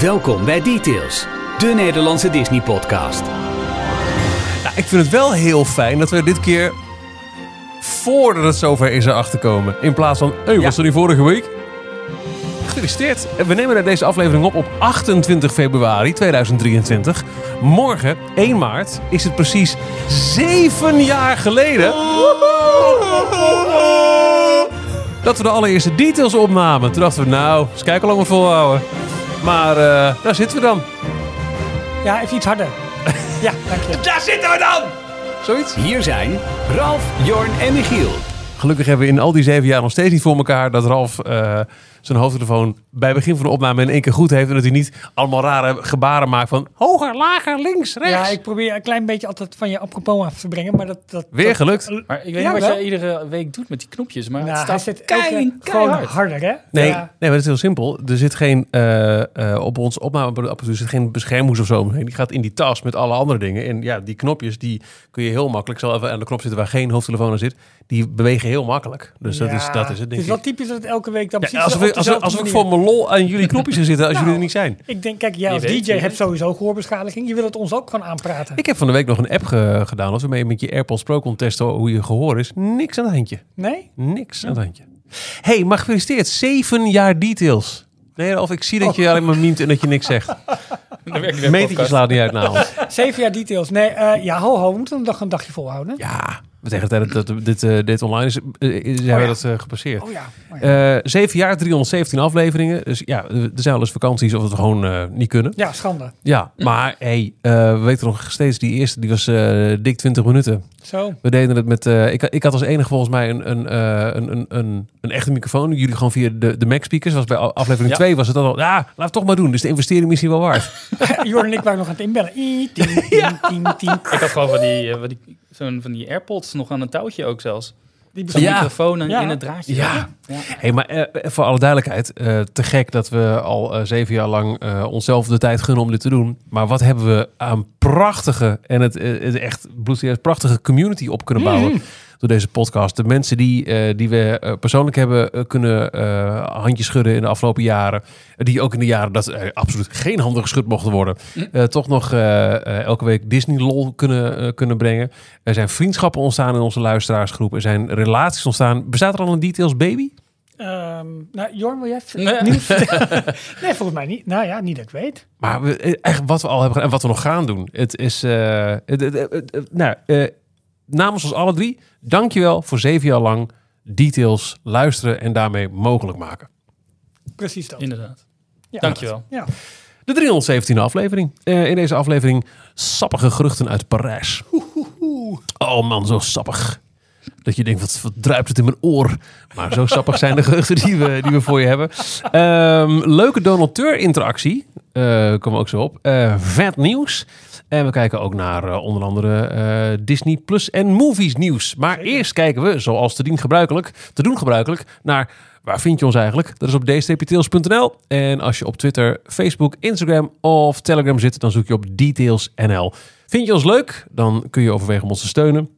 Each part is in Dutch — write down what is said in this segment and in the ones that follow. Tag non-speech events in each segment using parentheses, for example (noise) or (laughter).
Welkom bij Details, de Nederlandse Disney-podcast. Nou, ik vind het wel heel fijn dat we dit keer voordat het zover is erachter komen. In plaats van, hé, was er niet vorige week? Gefeliciteerd. We nemen deze aflevering op op 28 februari 2023. Morgen, 1 maart, is het precies zeven jaar geleden... Dat we de allereerste details opnamen. Toen dachten we, nou, eens kijken hoe lang we volhouden. Maar eh, daar zitten we dan. Ja, even iets harder. (laughs) ja, dank je. Daar zitten we dan! Zoiets. Hier zijn Ralf, Jorn en Michiel. Gelukkig hebben we in al die zeven jaar nog steeds niet voor elkaar dat Ralf eh, zijn hoofdtelefoon bij het begin van de opname in één keer goed heeft. En dat hij niet allemaal rare gebaren maakt van hoger, lager, links, rechts. Ja, ik probeer een klein beetje altijd van je apropos af te brengen, maar dat... dat Weer dat- gelukt. Maar ik weet Ja, niet wat wel. jij iedere week doet met die knopjes, maar Nou, het staat zit kei- gewoon keihard. harder, hè? Nee, Ja. nee, maar het is heel simpel. Er zit geen, eh, eh, op ons opnameapparatuur zit geen beschermhoes of zo omheen. Die gaat in die tas met alle andere dingen. En ja, die knopjes, die kun je heel makkelijk, ik zal even aan de knop zitten waar geen hoofdtelefoon aan zit, die bewegen heel makkelijk. Dus dat, is, dat is het, Het denk is wel typisch dat het elke week dan Ja, precies alsof, dezelfde alsof ik voor mijn lol aan jullie knopjes zit zitten als Nou, (laughs) jullie er niet zijn. Ik denk, kijk, jij als DJ hebt sowieso gehoorbeschadiging. Je wil het ons ook gewoon aanpraten. Ik heb van de week nog een app ge- gedaan. Als waarmee je met je AirPods Pro kon testen hoe je gehoor is. Niks aan het handje. Nee? Niks aan het handje. hey, maar gefeliciteerd. Zeven jaar details. Nee, of ik zie dat je alleen maar meent en dat je niks zegt. (laughs) Dan werkt weer Metertje podcast. slaat niet uit na ons. (laughs) Zeven jaar details. Nee, eh, ja, ho, ho. We moeten een dag een dagje volhouden. Ja, we tegen de tijd dat dit, eh, dit online is, eh, is- hebben we ja. dat eh, gepasseerd. Oh ja. Oh ja. Eh, zeven jaar, 317 afleveringen. Dus ja, er zijn wel eens vakanties of we het gewoon eh, niet kunnen. ja, schande. Ja, maar (clears throat) hey, eh, we weten nog steeds die eerste, die was eh, dik 20 minuten. Zo. We deden het met. eh, ik, ik had als enige volgens mij een, een, eh, een, een, een, een echte microfoon. Jullie gewoon via de, de Mac speakers. Was bij aflevering Ja. 2 was het al. Ja, laat het toch maar doen. Dus de investering misschien wel waard. (laughs) (laughs) Jorn en ik waren nog aan het inbellen. Ik had gewoon van die, eh, van die, zo'n van die AirPods nog aan een touwtje ook zelfs. Die Ja. microfoon en Ja. in het draadje. Ja. Ja. hey, maar eh, voor alle duidelijkheid. eh, te gek dat we al eh, zeven jaar lang eh, onszelf de tijd gunnen om dit te doen. Maar wat hebben we aan prachtige en het, eh, het echt bloedserieus prachtige community op kunnen bouwen. Door deze podcast. De mensen die, eh, die we eh, persoonlijk hebben eh, kunnen eh, handjes schudden in de afgelopen jaren. Die ook in de jaren dat er absoluut geen handen geschud mochten worden. eh, toch nog elke week Disney lol kunnen, kunnen brengen. Er zijn vriendschappen ontstaan in onze luisteraarsgroep. Er zijn relaties ontstaan. Bestaat er al een Details baby? Ehm, nou, Jorn, wil jij even Nee. nieuws vertellen? (laughs) Nee, volgens mij niet. Nou ja, niet dat ik weet. Maar we, echt wat we al hebben gedaan en wat we nog gaan doen. Het is, eh, het, het- het- het- nou, eh, namens ons alle drie, dankjewel voor zeven jaar lang Details luisteren en daarmee mogelijk maken. Precies dat. Inderdaad. Ja. Dankjewel. Ja. De 317e aflevering. Eh, in deze aflevering sappige geruchten uit Parijs. Oh man, zo sappig. Dat je denkt, wat, wat druipt het in mijn oor. Maar zo sappig zijn de geruchten die we, die we voor je hebben. Ehm, leuke donateur interactie. Eh komen we ook zo op. Eh, vet nieuws. En we kijken ook naar eh, onder andere eh, Disney Plus en Movies nieuws. Maar eerst kijken we, zoals te, dien gebruikelijk, te doen gebruikelijk, naar waar vind je ons eigenlijk? Dat is op dstptails.nl. En als je op Twitter, Facebook, Instagram of Telegram zit, dan zoek je op detailsnl. Vind je ons leuk? Dan kun je overwegen om ons te steunen.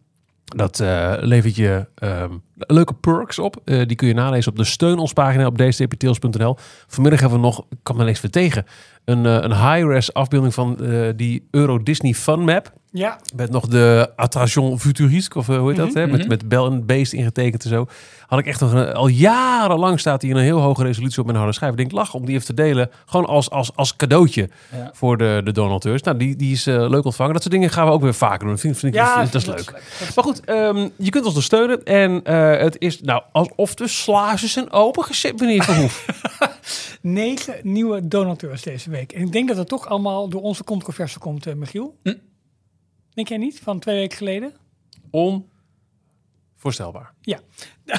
Dat eh, levert je ehm, leuke perks op. Eh, die kun je nalezen op de steun ons pagina op dstptails.nl. Vanmiddag hebben we nog, ik kan me niks weer tegen, een, eh, een high-res afbeelding van eh, die Euro Disney Fun Map. Ja, Met nog de attraction futurisque, of hoe heet dat? Mhm, hè? Met, mhm. met bel en beest ingetekend en zo. Had ik echt nog een, al jarenlang staat hij in een heel hoge resolutie op mijn harde schijf. Ik denk, lach om die even te delen. Gewoon als, als, als cadeautje Ja. voor de, de donateurs. Nou, die, die is leuk ontvangen. Dat soort dingen gaan we ook weer vaker doen. Dat vind, vind ik, ja dat is leuk. Maar goed, ehm, je kunt ons dus steunen. En eh, het is nou alsof de slagen zijn opengezet, meneer Verhoef. (laughs) Negen nieuwe donateurs deze week. En ik denk dat het toch allemaal door onze controverse komt, eh, Michiel. Hm. Denk jij niet? Van twee weken geleden? Onvoorstelbaar. Ja. (laughs)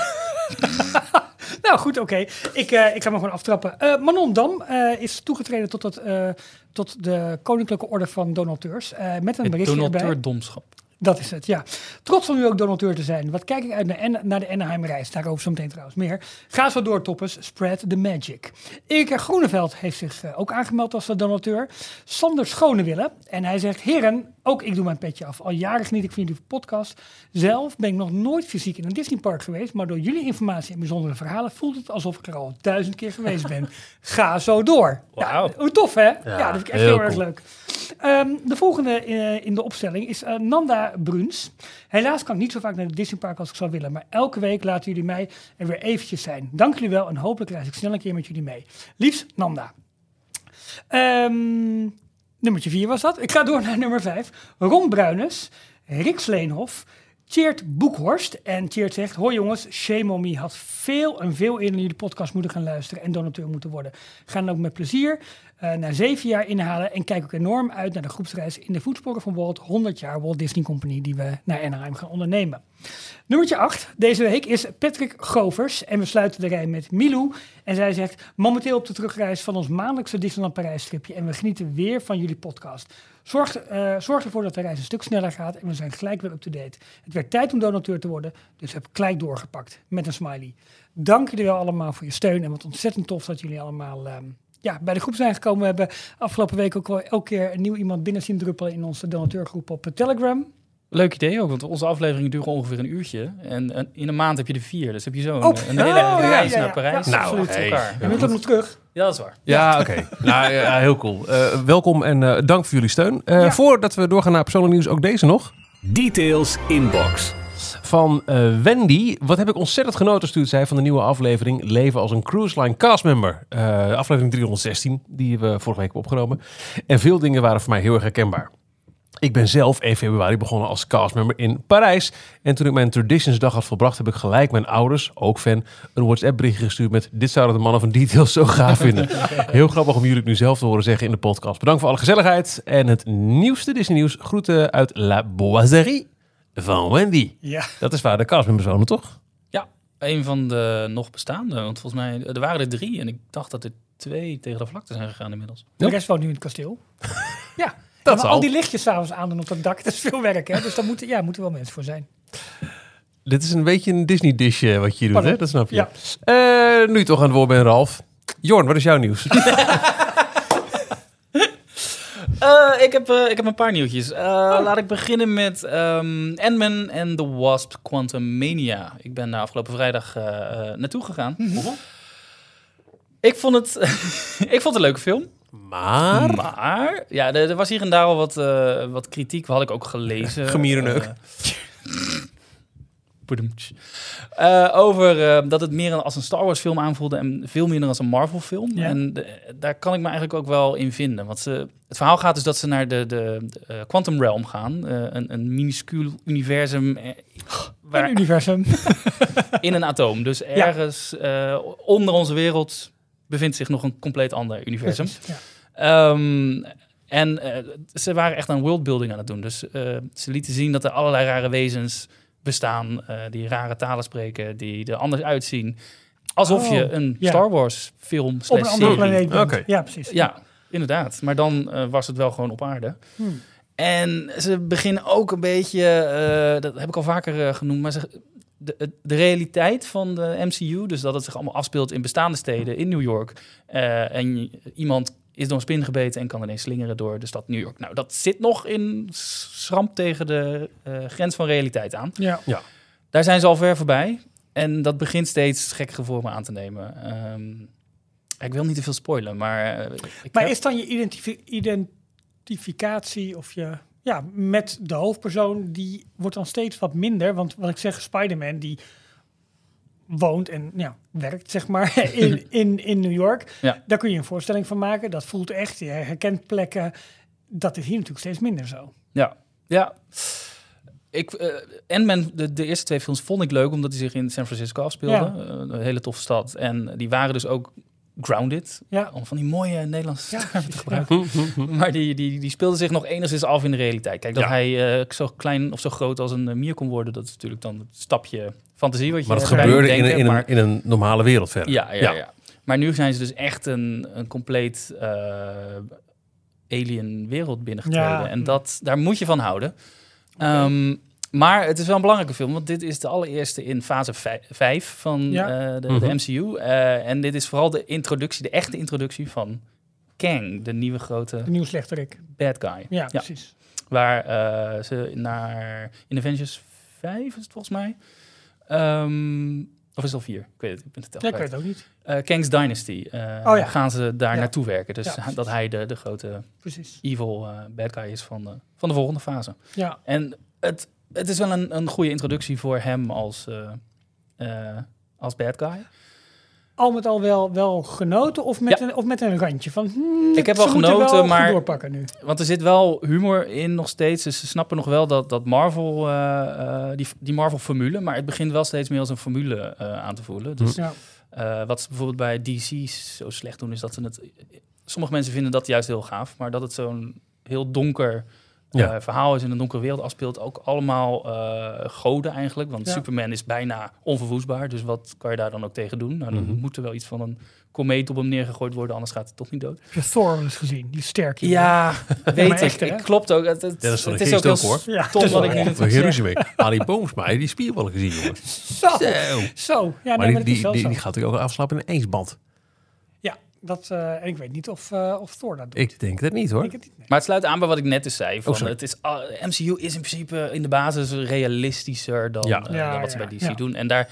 nou goed, oké. Ik, eh, ik ga me gewoon aftrappen. Eh, Manon Dam eh, is toegetreden tot, het, eh, tot de Koninklijke Orde van Donateurs. eh, met een Het berichtje erbij. donateurdomschap. Dat is het, ja. Trots om nu ook donateur te zijn. Wat kijk ik uit naar, naar de Anaheim-reis. Daarover zo meteen trouwens meer. Ga zo door, toppers. Spread the magic. Erika Groeneveld heeft zich eh, ook aangemeld als donateur. Sander Schonewille. En hij zegt, heren, ook ik doe mijn petje af. Al jaren geniet ik van jullie podcast. Zelf ben ik nog nooit fysiek in een Disneypark geweest. Maar door jullie informatie en bijzondere verhalen voelt het alsof ik er al duizend keer geweest ben. (laughs) Ga zo door. Wauw. hoe tof hè? Ja, dat vind ik echt heel heel, erg cool. leuk. Ehm, de volgende eh, in de opstelling is eh, Nanda Bruns. Helaas kan ik niet zo vaak naar de Disneypark als ik zou willen. Maar elke week laten jullie mij er weer eventjes zijn. Dank jullie wel en hopelijk reis ik snel een keer met jullie mee. Liefst Nanda. Ehm nummertje 4 was dat. Ik ga door naar (laughs) nummer 5. Ron Bruines, Rick Sleenhof, Tjeerd Boekhorst. En Tjeerd zegt, hoi jongens, Shame on Me had veel en veel eerder naar jullie podcast moeten gaan luisteren en donateur moeten worden. Ga dan ook met plezier eh, na zeven jaar inhalen en kijk ook enorm uit naar de groepsreis in de voetsporen van Walt 100 jaar Walt Disney Company die we naar Anaheim gaan ondernemen. Nummertje 8 deze week is Patrick Govers. En we sluiten de rij met Milou. En zij zegt, momenteel op de terugreis van ons maandelijkse Disneyland Parijs stripje. En we genieten weer van jullie podcast. Zorg, eh, zorg ervoor dat de reis een stuk sneller gaat. En we zijn gelijk weer up-to-date. Het werd tijd om donateur te worden. Dus heb gelijk doorgepakt. Met een smiley. Dank jullie wel allemaal voor je steun. En wat ontzettend tof dat jullie allemaal... ehm, ja, bij de groep zijn gekomen. We hebben afgelopen week ook wel elke keer een nieuw iemand binnen zien druppelen in onze donateurgroep op eh, Telegram. Leuk idee ook, want onze afleveringen duren ongeveer een uurtje. En, en in een maand heb je er vier. Dus heb je zo een, Oh, een ja, hele ja, reis ja, ja. naar Parijs. Ja, Nou, absoluut. hey. elkaar. En we moeten nog terug. Ja, dat is waar. Ja, oké. nou, ja, heel cool. Eh, welkom en eh, dank voor jullie steun. Eh, Ja. Voordat we doorgaan naar persoonlijk nieuws, ook deze nog. Details inbox. Van eh, Wendy. Wat heb ik ontzettend genoten, stuurt zij van de nieuwe aflevering Leven als een Cruise Line castmember. Eh, aflevering 316, die we vorige week hebben opgenomen. En veel dingen waren voor mij heel erg herkenbaar. Ik ben zelf 1 februari begonnen als castmember in Parijs. En toen ik mijn Traditions dag had volbracht, heb ik gelijk mijn ouders, ook fan, een WhatsApp berichtje gestuurd met dit zouden de mannen van Details zo gaaf (laughs) vinden. Heel grappig om jullie het nu zelf te horen zeggen in de podcast. Bedankt voor alle gezelligheid en het nieuwste Disney nieuws. Groeten uit La Boiserie van Wendy. Ja. Dat is waar de castmembers toch? Ja, een van de nog bestaande. Want volgens mij, er waren er drie. En ik dacht dat er twee tegen de vlakte zijn gegaan inmiddels. De rest woont nu in het kasteel. Ja. Dat maar al die lichtjes s'avonds aan doen op het dak, dat is veel werk, hè? Dus daar moeten, ja, moeten wel mensen voor zijn. Dit is een beetje een Disney-dish eh, wat je hier doet, Pardon? hè? Dat snap je. Ja. Eh, nu toch aan het woord bent, Ralf. Jorn, wat is jouw nieuws? (laughs) Eh, ik, heb, eh, ik heb een paar nieuwtjes. Eh, Laat ik beginnen met ehm Ant-Man and the Wasp Quantum Mania. Ik ben daar afgelopen vrijdag eh, eh, naartoe gegaan. Ik vond het (laughs) ik vond het een leuke film. maar... Maar, ja, er, er was hier en daar al wat, eh, wat kritiek. Had ik ook gelezen. Gemierenneuk. (laughs) Eh, over eh, dat het meer als een Star Wars film aanvoelde en veel minder als een Marvel film. Ja. En de- daar kan ik me eigenlijk ook wel in vinden. Want ze, het verhaal gaat dus dat ze naar de, de, de, eh, Quantum Realm gaan. Een, een minuscuul universum waar, Een universum. (laughs) in een atoom. Dus ergens onder onze wereld bevindt zich nog een compleet ander universum. Precies, Ja. Ehm, en ze waren echt aan worldbuilding aan het doen. Dus ze lieten zien dat er allerlei rare wezens bestaan, eh, die rare talen spreken, die er anders uitzien. Alsof Oh, je een ja. Star Wars film Op een andere planeet bent. Ja, precies. Ja, inderdaad. Maar dan eh, was het wel gewoon op aarde. Hmm. En ze beginnen ook een beetje, eh, dat heb ik al vaker genoemd, maar ze, de, de realiteit van de MCU, dus dat het zich allemaal afspeelt in bestaande steden in New York. eh, en iemand is door een spin gebeten en kan ineens slingeren door de stad New York. Nou, dat zit nog in schramp tegen de eh, grens van realiteit aan. Ja. Daar zijn ze al ver voorbij. En dat begint steeds gekkere vormen aan te nemen. Ehm, ik wil niet te veel spoilen, maar... eh, ik Maar heb- is dan je identifi- identificatie of je ja, met de hoofdpersoon, die wordt dan steeds wat minder. Want wat ik zeg, Spider-Man, die woont en ja, werkt, zeg maar, (laughs) in, (laughs) in, in New York. Ja. Daar kun je een voorstelling van maken. Dat voelt echt, je herkent plekken. Dat is hier natuurlijk steeds minder zo. Ja, ja. Ik, eh Ant-Man, de, de eerste twee films vond ik leuk, omdat die zich in San Francisco afspeelden. Ja. Eh, een hele toffe stad. En die waren dus ook grounded. Ja. Om van die mooie Nederlandse Ja, te gebruiken. (laughs) Maar die, die, die speelden zich nog enigszins af in de realiteit. Kijk, dat Ja. hij eh, zo klein of zo groot als een eh, mier kon worden, dat is natuurlijk dan het stapje fantasie wat je Maar dat gebeurde in, in, maar- een, in een normale wereld verder. ja, ja, ja. Maar nu zijn ze dus echt een, een compleet eh, alien wereld binnengetreden. Ja. En dat, daar moet je van houden. Ehm, maar het is wel een belangrijke film, want dit is de allereerste in fase 5 van Ja. eh, de, Mhm. de MCU. Eh, en dit is vooral de introductie, de echte introductie van Kang, de nieuwe grote De nieuwe slechterik. bad guy. Ja, precies. Waar eh, ze naar in Avengers 5 is het volgens mij. Ehm, of is het al 4? Ik weet het, ik ben het tel Ja, ik weet het ook niet. Eh, Kang's Dynasty. eh, Oh ja. Gaan ze daar Ja. naartoe werken. Dus dat hij de, de grote Precies. evil eh, bad guy is van de, van de volgende fase. Ja, En het, het is wel een, een goede introductie voor hem als, eh, eh, als bad guy. al met al wel, wel genoten of met, Ja. een, of met een randje van... hmm, Ik heb wel genoten, wel maar- doorpakken nu. Want er zit wel humor in nog steeds. Dus ze snappen nog wel dat, dat Marvel, eh, die, die Marvel-formule. Maar het begint wel steeds meer als een formule aan te voelen. Dus Ja. wat ze bijvoorbeeld bij DC zo slecht doen, is dat ze het. Sommige mensen vinden dat juist heel gaaf. Maar dat het zo'n heel donker eh, Ja. verhaal is in een donkere wereld afspeelt. Ook allemaal eh, goden eigenlijk. Want Ja. Superman is bijna onverwoestbaar. Dus wat kan je daar dan ook tegen doen? Nou, dan Mhm. moet er wel iets van een komeet op hem neergegooid worden. Anders gaat het toch niet dood. Heb je Thor eens gezien? Die sterk. Ja, weet maar ik. ik. Klopt ook. Het, het, Ja, dat is het de is ook heel ook, hoor. Ja, stom wat ik nu. Geen natuurlijk ruzie mee. Ali Boomsma, die spierballen gezien, jongen. Zo, Zo. Ja, maar maar die, is die, die, zo. die gaat ook afslapen in een ijsband. Dat, eh, en ik weet niet of, eh, of Thor dat doet. Ik denk dat niet, hoor. Ik het niet, nee. Maar het sluit aan bij wat ik net dus zei. Van, Oh, het is, MCU is in principe in de basis realistischer dan, Ja. eh, Ja, dan wat ze ja, bij DC ja. doen. En daar,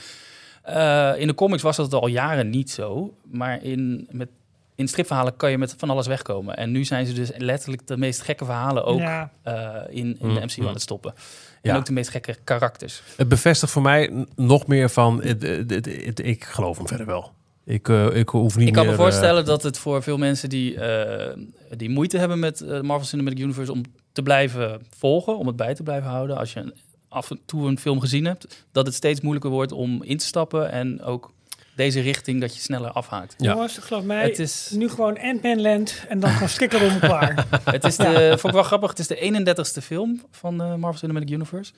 eh, in de comics was dat al jaren niet zo. Maar in, met, in stripverhalen kan je met van alles wegkomen. En nu zijn ze dus letterlijk de meest gekke verhalen ook Ja, eh, in, in Mm, de MCU mm. aan het stoppen. Ja. En ook de meest gekke karakters. Het bevestigt voor mij nog meer van... Het, het, het- het- ik geloof hem verder wel. Ik, eh, ik hoef niet Ik kan meer... me eh, voorstellen dat het voor veel mensen die, eh, die moeite hebben met Marvel Cinematic Universe om te blijven volgen, om het bij te blijven houden, als je af en toe een film gezien hebt, dat het steeds moeilijker wordt om in te stappen en ook deze richting dat je sneller afhaakt. Ja. jongens, geloof mij, Het is, nu gewoon Ant-Man Land en dan gewoon strikken om klaar. (laughs) het is de, vond ik wel grappig, het is de 31ste film van de Marvel Cinematic Universe.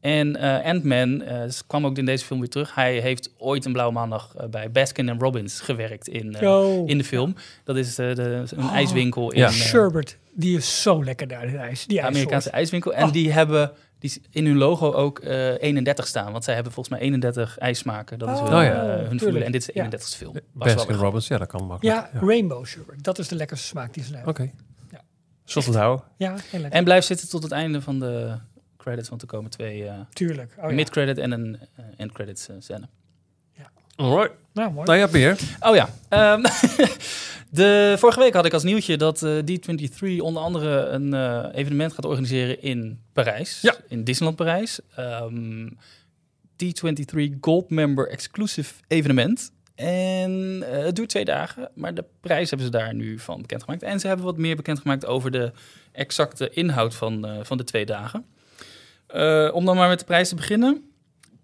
En eh Ant-Man eh, kwam ook in deze film weer terug. Hij heeft ooit een blauwe maandag eh, bij Baskin en Robbins gewerkt in, eh, in de film. Dat is eh, de, een Oh. ijswinkel in Ja. eh, Sherbert, die is zo lekker daar, het ijs. Die de Amerikaanse ijswinkel. En Oh. die hebben die is in hun logo ook eh 31 staan. Want zij hebben volgens mij 31 ijssmaken. Dat is Oh, hun, ja. eh, hun formule. En dit is de Ja. 31ste film. Was wel Baskin Robbins, ja, dat kan makkelijk. Ja, Rainbow Sherbert. Dat is de lekkerste smaak die ze hebben. Oké. Ja. Zult het houden? Ja, heel lekker. En blijf zitten tot het einde van de credits. Want er komen twee eh Tuurlijk. Oh, ja. mid-credit en een eh, end-credits eh, scène. Alright. Nou, mooi. Nou ja, Peer. Oh ja. ehm, (laughs) de, vorige week had ik als nieuwtje dat eh, D23 onder andere een eh, evenement gaat organiseren in Parijs. Ja. In Disneyland Parijs. Ehm, D23 Gold Member Exclusive evenement. En eh, het duurt twee dagen, maar de prijs hebben ze daar nu van bekendgemaakt. En ze hebben wat meer bekendgemaakt over de exacte inhoud van, van de twee dagen. Om dan maar met de prijs te beginnen.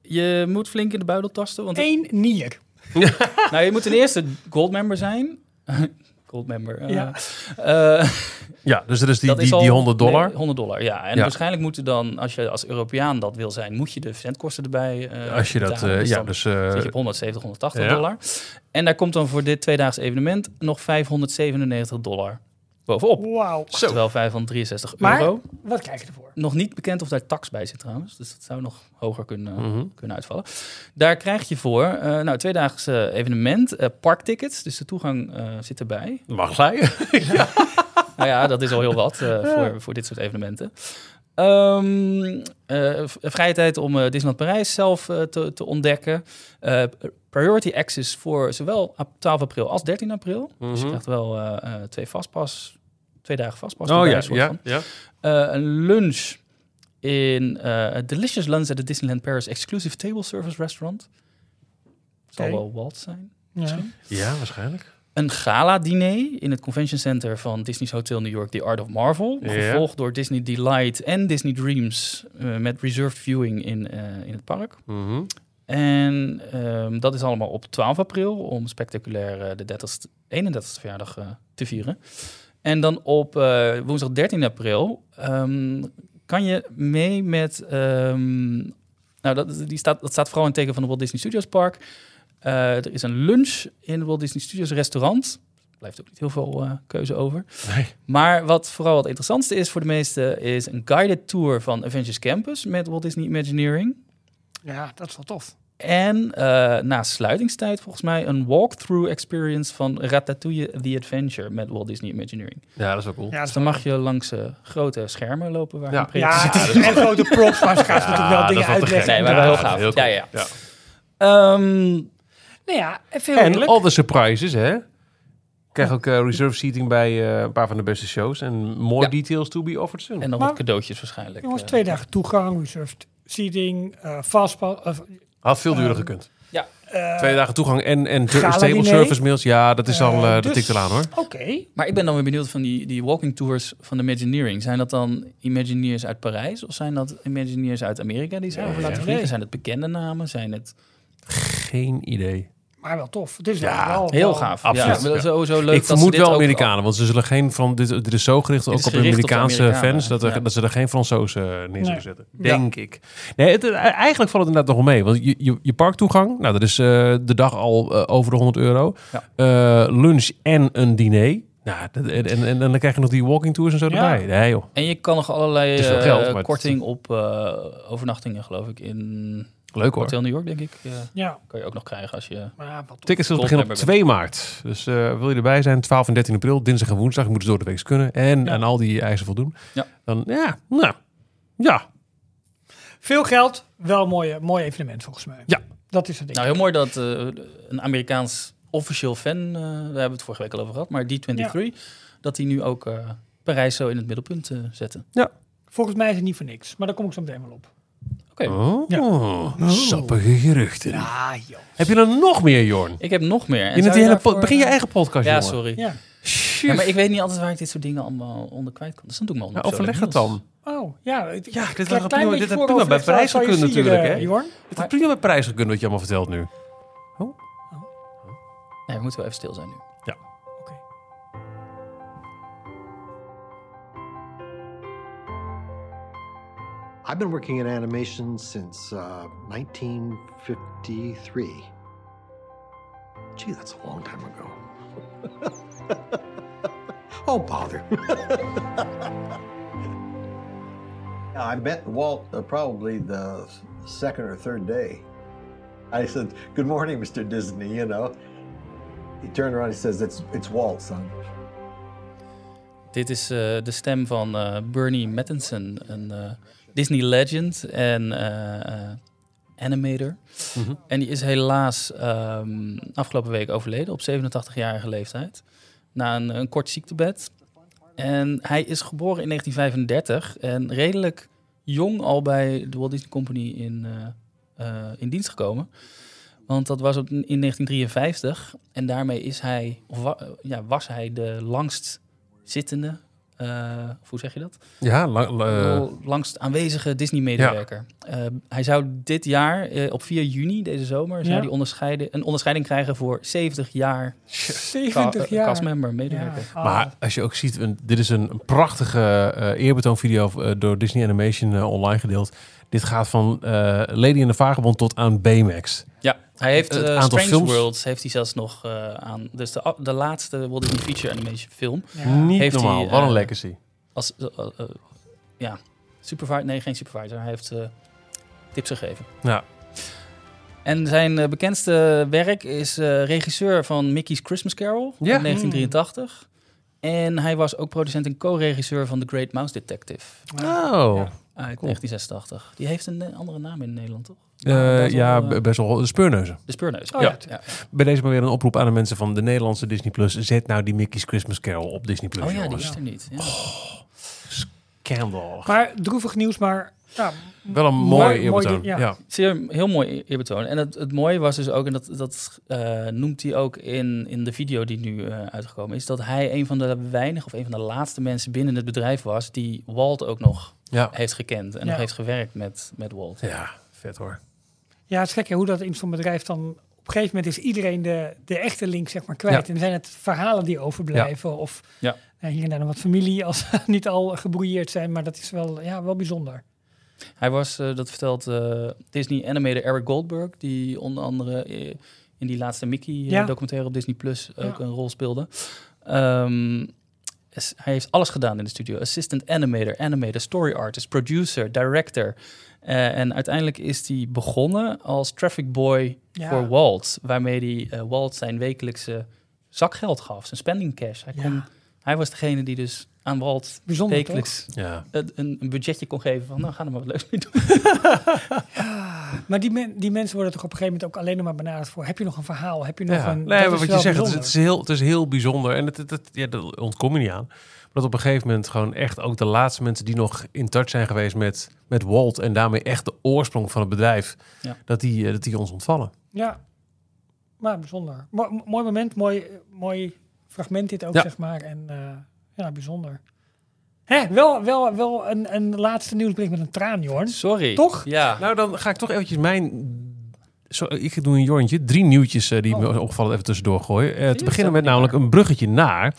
Je moet flink in de buidel tasten, want Eén nier. (laughs) nou, je moet ten eerste goldmember zijn. (laughs) goldmember. eh, Ja. eh, (laughs) Ja, dus dat is die, dat die, is al- die 100 dollar. nee, 100 dollar, ja. En Ja. waarschijnlijk moet je dan, als je als Europeaan dat wil zijn, moet je de verzendkosten erbij eh Als je dat... eh, Dus ja, dan dus... eh, zit je op 170, 180 ja. dollar. En daar komt dan voor dit tweedaags evenement nog 597 dollar bovenop. Wauw. Oftewel 563 Maar- euro. Wat krijg je ervoor? Nog niet bekend of daar tax bij zit trouwens. Dus dat zou nog hoger kunnen, mhm. kunnen uitvallen. Daar krijg je voor, eh nou, tweedaags eh, evenement, eh, parktickets. Dus de toegang eh, zit erbij. Mag zij? (laughs) Nou ja, dat is al heel wat eh, voor, voor dit soort evenementen. Ehm, eh, v- vrije tijd om eh, Disneyland Parijs zelf te, te ontdekken. Eh, priority access voor zowel op 12 april als 13 april. Dus je Mhm. krijgt wel eh, eh, twee vastpas, twee dagen vastpas. Oh ja, een soort ja, van. ja. Eh, een lunch in eh, a Delicious Lunch at the Disneyland Paris Exclusive Table Service Restaurant. Zal wel Walt zijn. Ja. Ja, waarschijnlijk. Een gala-diner in het convention center van Disney's Hotel New York, The Art of Marvel. Gevolgd door Disney Delight en Disney Dreams eh, met reserved viewing in, eh, in het park. Mhm. En ehm, dat is allemaal op 12 april om spectaculair de 30ste, 31ste verjaardag eh, te vieren. En dan op eh, woensdag 13 april ehm, kan je mee met... ehm, nou, dat, die staat, dat staat vooral in het teken van de Walt Disney Studios Park. Eh, er is een lunch in het Walt Disney Studios restaurant. blijft ook niet heel veel eh, keuze over. Nee. Maar wat vooral het interessantste is voor de meesten... is een guided tour van Avengers Campus met Walt Disney Imagineering. Ja, dat is wel tof. En eh, na sluitingstijd volgens mij een walkthrough experience van Ratatouille The Adventure met Walt Disney Imagineering. Ja, dat is wel cool. Ja, dat Dus dan mag je langs eh, grote schermen lopen waar Ja. een Ja, zit. is en grote props, maar ze gaan natuurlijk wel dat dingen uitleggen. Nee, maar Ja. wel Ja, heel gaaf. heel cool. Ja, ja. Ja. Ehm, Nou ja, even En eerlijk. all the surprises, hè? Ik krijg ook eh, reserve seating bij eh, een paar van de beste shows. En more Ja. details to be offered soon. en nog Maar- wat cadeautjes waarschijnlijk. Jongens, twee dagen toegang, reserved seating, eh fastpass. Had veel duurder Ehm, gekund. eh, Twee dagen toegang en, en stable service mails. Ja, dat is al, Eh, eh, dat dus- tikt eraan hoor. Oké. Maar ik ben dan weer benieuwd van die, die walking tours van de Imagineering. Zijn dat dan Imagineers uit Parijs of zijn dat Imagineers uit Amerika die ze Ja, over ja, laten ja. vliegen? Zijn het bekende namen? Zijn het Geen idee. Maar wel tof. Het is Ja, wel, heel wel- gaaf? absoluut, Ja, sowieso leuk. ik dat ze vermoed wel ook- Amerikanen, want ze zullen geen van dit, dit is zo gericht ook op Amerikaanse fans dat, er, ja. dat ze er geen Fransozen neer zullen Nee. zetten. Denk ik. Nee, het, eigenlijk valt het inderdaad nog wel mee, want je, je, je parktoegang, nou dat is eh, de dag al eh, over de 100 euro. Ja. Eh, lunch en een diner. Nou, dat- en, en, en dan krijg je nog die walking tours en zo Ja. erbij. Nee joh, En je kan nog allerlei eh, geld, korting op eh, overnachtingen, geloof ik, in leuk hoor. Hotel New York, denk ik. eh, Ja, kan je ook nog krijgen als je... maar ja. Tickets beginnen op member 2 maart. Dus eh, wil je erbij zijn, 12 en 13 april, dinsdag en woensdag. Je moet dus door de week kunnen. En Ja. aan al die eisen voldoen. Ja. Dan, ja, nou, ja. Veel geld, wel een mooie, mooi evenement volgens mij. Ja. Dat is het ding. Nou, heel mooi dat eh, een Amerikaans officieel fan, eh, daar hebben we het vorige week al over gehad, maar D23, dat die nu ook eh, Parijs zo in het middelpunt eh, zetten. Volgens mij is het niet voor niks, maar daar kom ik zo meteen wel op. Oké. Oh, sappige geruchten. Ja, joh. Heb je er nog meer, Jorn? Ik heb nog meer. En hele daarvoor, po- begin je eh, eigen podcast, Ja, jongen. sorry. Ja. Maar ik weet niet altijd waar ik dit soort dingen allemaal onder kwijt kan. Dus dan doe ik Ja, onder overleg het dan. Oh, ja. het- Ja, dit klein prima- dit had prima bij zou- je vieren, natuurlijk, hè? Jorn. Het is prima met prijsgekunde wat je allemaal vertelt nu. Nee, we moeten wel even stil zijn nu. I've been working in animation since uh, 1953. Gee, that's a long time ago. (laughs) oh, bother. (laughs) I met Walt uh, probably the second or third day. I said, Good morning, Mr. Disney, you know. He turned around and says, It's, it's Walt, son. Dit is eh, de stem van eh, Bernie Mattinson, een eh, Disney legend en eh, eh, animator. Mhm. En die is helaas ehm, afgelopen week overleden op 87-jarige leeftijd. Na een, een kort ziektebed. En hij is geboren in 1935 en redelijk jong al bij de Walt Disney Company in, eh, in dienst gekomen. Want dat was op, in 1953 en daarmee is hij, of wa- ja, was hij de langst zittende, eh, of hoe zeg je dat? Ja, lang, eh, Wel langst aanwezige Disney-medewerker. Eh, hij zou dit jaar, eh, op 4 juni, deze zomer, zou die onderscheiden, een onderscheiding krijgen voor 70 jaar 70 ca- jaar. castmember, medewerker. Ja, ah. Maar als je ook ziet, een- dit is een, een prachtige eh eerbetoonvideo door Disney Animation online gedeeld. Dit gaat van eh, Lady in the Vagebond tot aan Baymax. Ja, hij heeft Het eh, aantal Strange films- Worlds heeft hij zelfs nog eh, aan. Dus de, de laatste Walt Disney Feature Animation film. Ja. Niet Heeft normaal, hij, wat een eh, legacy. Als, ja, supervisor. Nee, geen supervisor. Hij heeft eh, tips gegeven. Ja. En zijn bekendste werk is eh, regisseur van Mickey's Christmas Carol Ja. in 1983. En hij was ook producent en co-regisseur van The Great Mouse Detective Oh, Ja. uit Cool. 1986. Die heeft een andere naam in Nederland, toch? Eh, wel, ja, eh, best wel de speurneuzen. De Speurneus. Oh, ja. ja. Bij deze maar weer een oproep aan de mensen van de Nederlandse Disney Plus. Zet nou die Mickey's Christmas Carol op Disney Plus. Oh ja, die is er niet. Ja. Scandal. Maar droevig nieuws, maar ja, Wel een mooi- eerbetoon. ja. ja. Zeer, heel mooi eerbetoon. En het, het mooie was dus ook, en dat, dat eh, noemt hij ook in, in de video die nu eh, uitgekomen is, dat hij een van de weinige of een van de laatste mensen binnen het bedrijf was die Walt ook nog Ja. heeft gekend en Ja. nog heeft gewerkt met, met Walt. ja, vet hoor. Ja, het is gek hè, hoe dat in zo'n bedrijf dan... Op een gegeven moment is iedereen de, de echte link zeg maar kwijt. Ja. En zijn het verhalen die overblijven. Of Ja. nou, hier en daar nog wat familie als (laughs) niet al gebrouilleerd zijn. Maar dat is wel, ja, wel bijzonder. Hij was, eh, dat vertelt eh, Disney animator Eric Goldberg, die onder andere eh, in die laatste Ja. Mickey-documentaire op Disney Plus ook Ja. een rol speelde. Ehm, is- hij heeft alles gedaan in de studio. Assistant animator, animator, story artist, producer, director. Eh, en uiteindelijk is hij begonnen als traffic boy Ja. voor Walt. Waarmee hij eh, Walt zijn wekelijkse zakgeld gaf, zijn spending cash. Hij, kon, Ja. hij was degene die dus aan Walt Bijzonder, wekelijks Ja. een, een budgetje kon geven van... nou, ga er maar wat leuks mee doen. (laughs) Maar die, men- die mensen worden toch op een gegeven moment ook alleen nog maar benaderd voor... heb je nog een verhaal? Heb je nog Ja, een... nee, dat maar wat je zegt, het is, het, is heel, het is heel bijzonder. En het, het, het- ja, daar ontkom je niet aan. Maar dat op een gegeven moment gewoon echt ook de laatste mensen die nog in touch zijn geweest met, met Walt... en daarmee echt de oorsprong van het bedrijf, Ja. dat, die, eh, dat die ons ontvallen. Ja, maar bijzonder. Mooi, mooi moment, mooi, mooi fragment dit ook, Ja. zeg maar. En eh, ja, bijzonder. Hè, wel, wel, wel een, een laatste nieuwsbericht met een traan, Jorn. Sorry. Toch? Ja. Nou, dan ga ik toch eventjes mijn... Zo, ik doe een jorntje. Drie nieuwtjes eh, die Oh. me opvallen even tussendoor gooien. Eh, te beginnen met namelijk een bruggetje naar...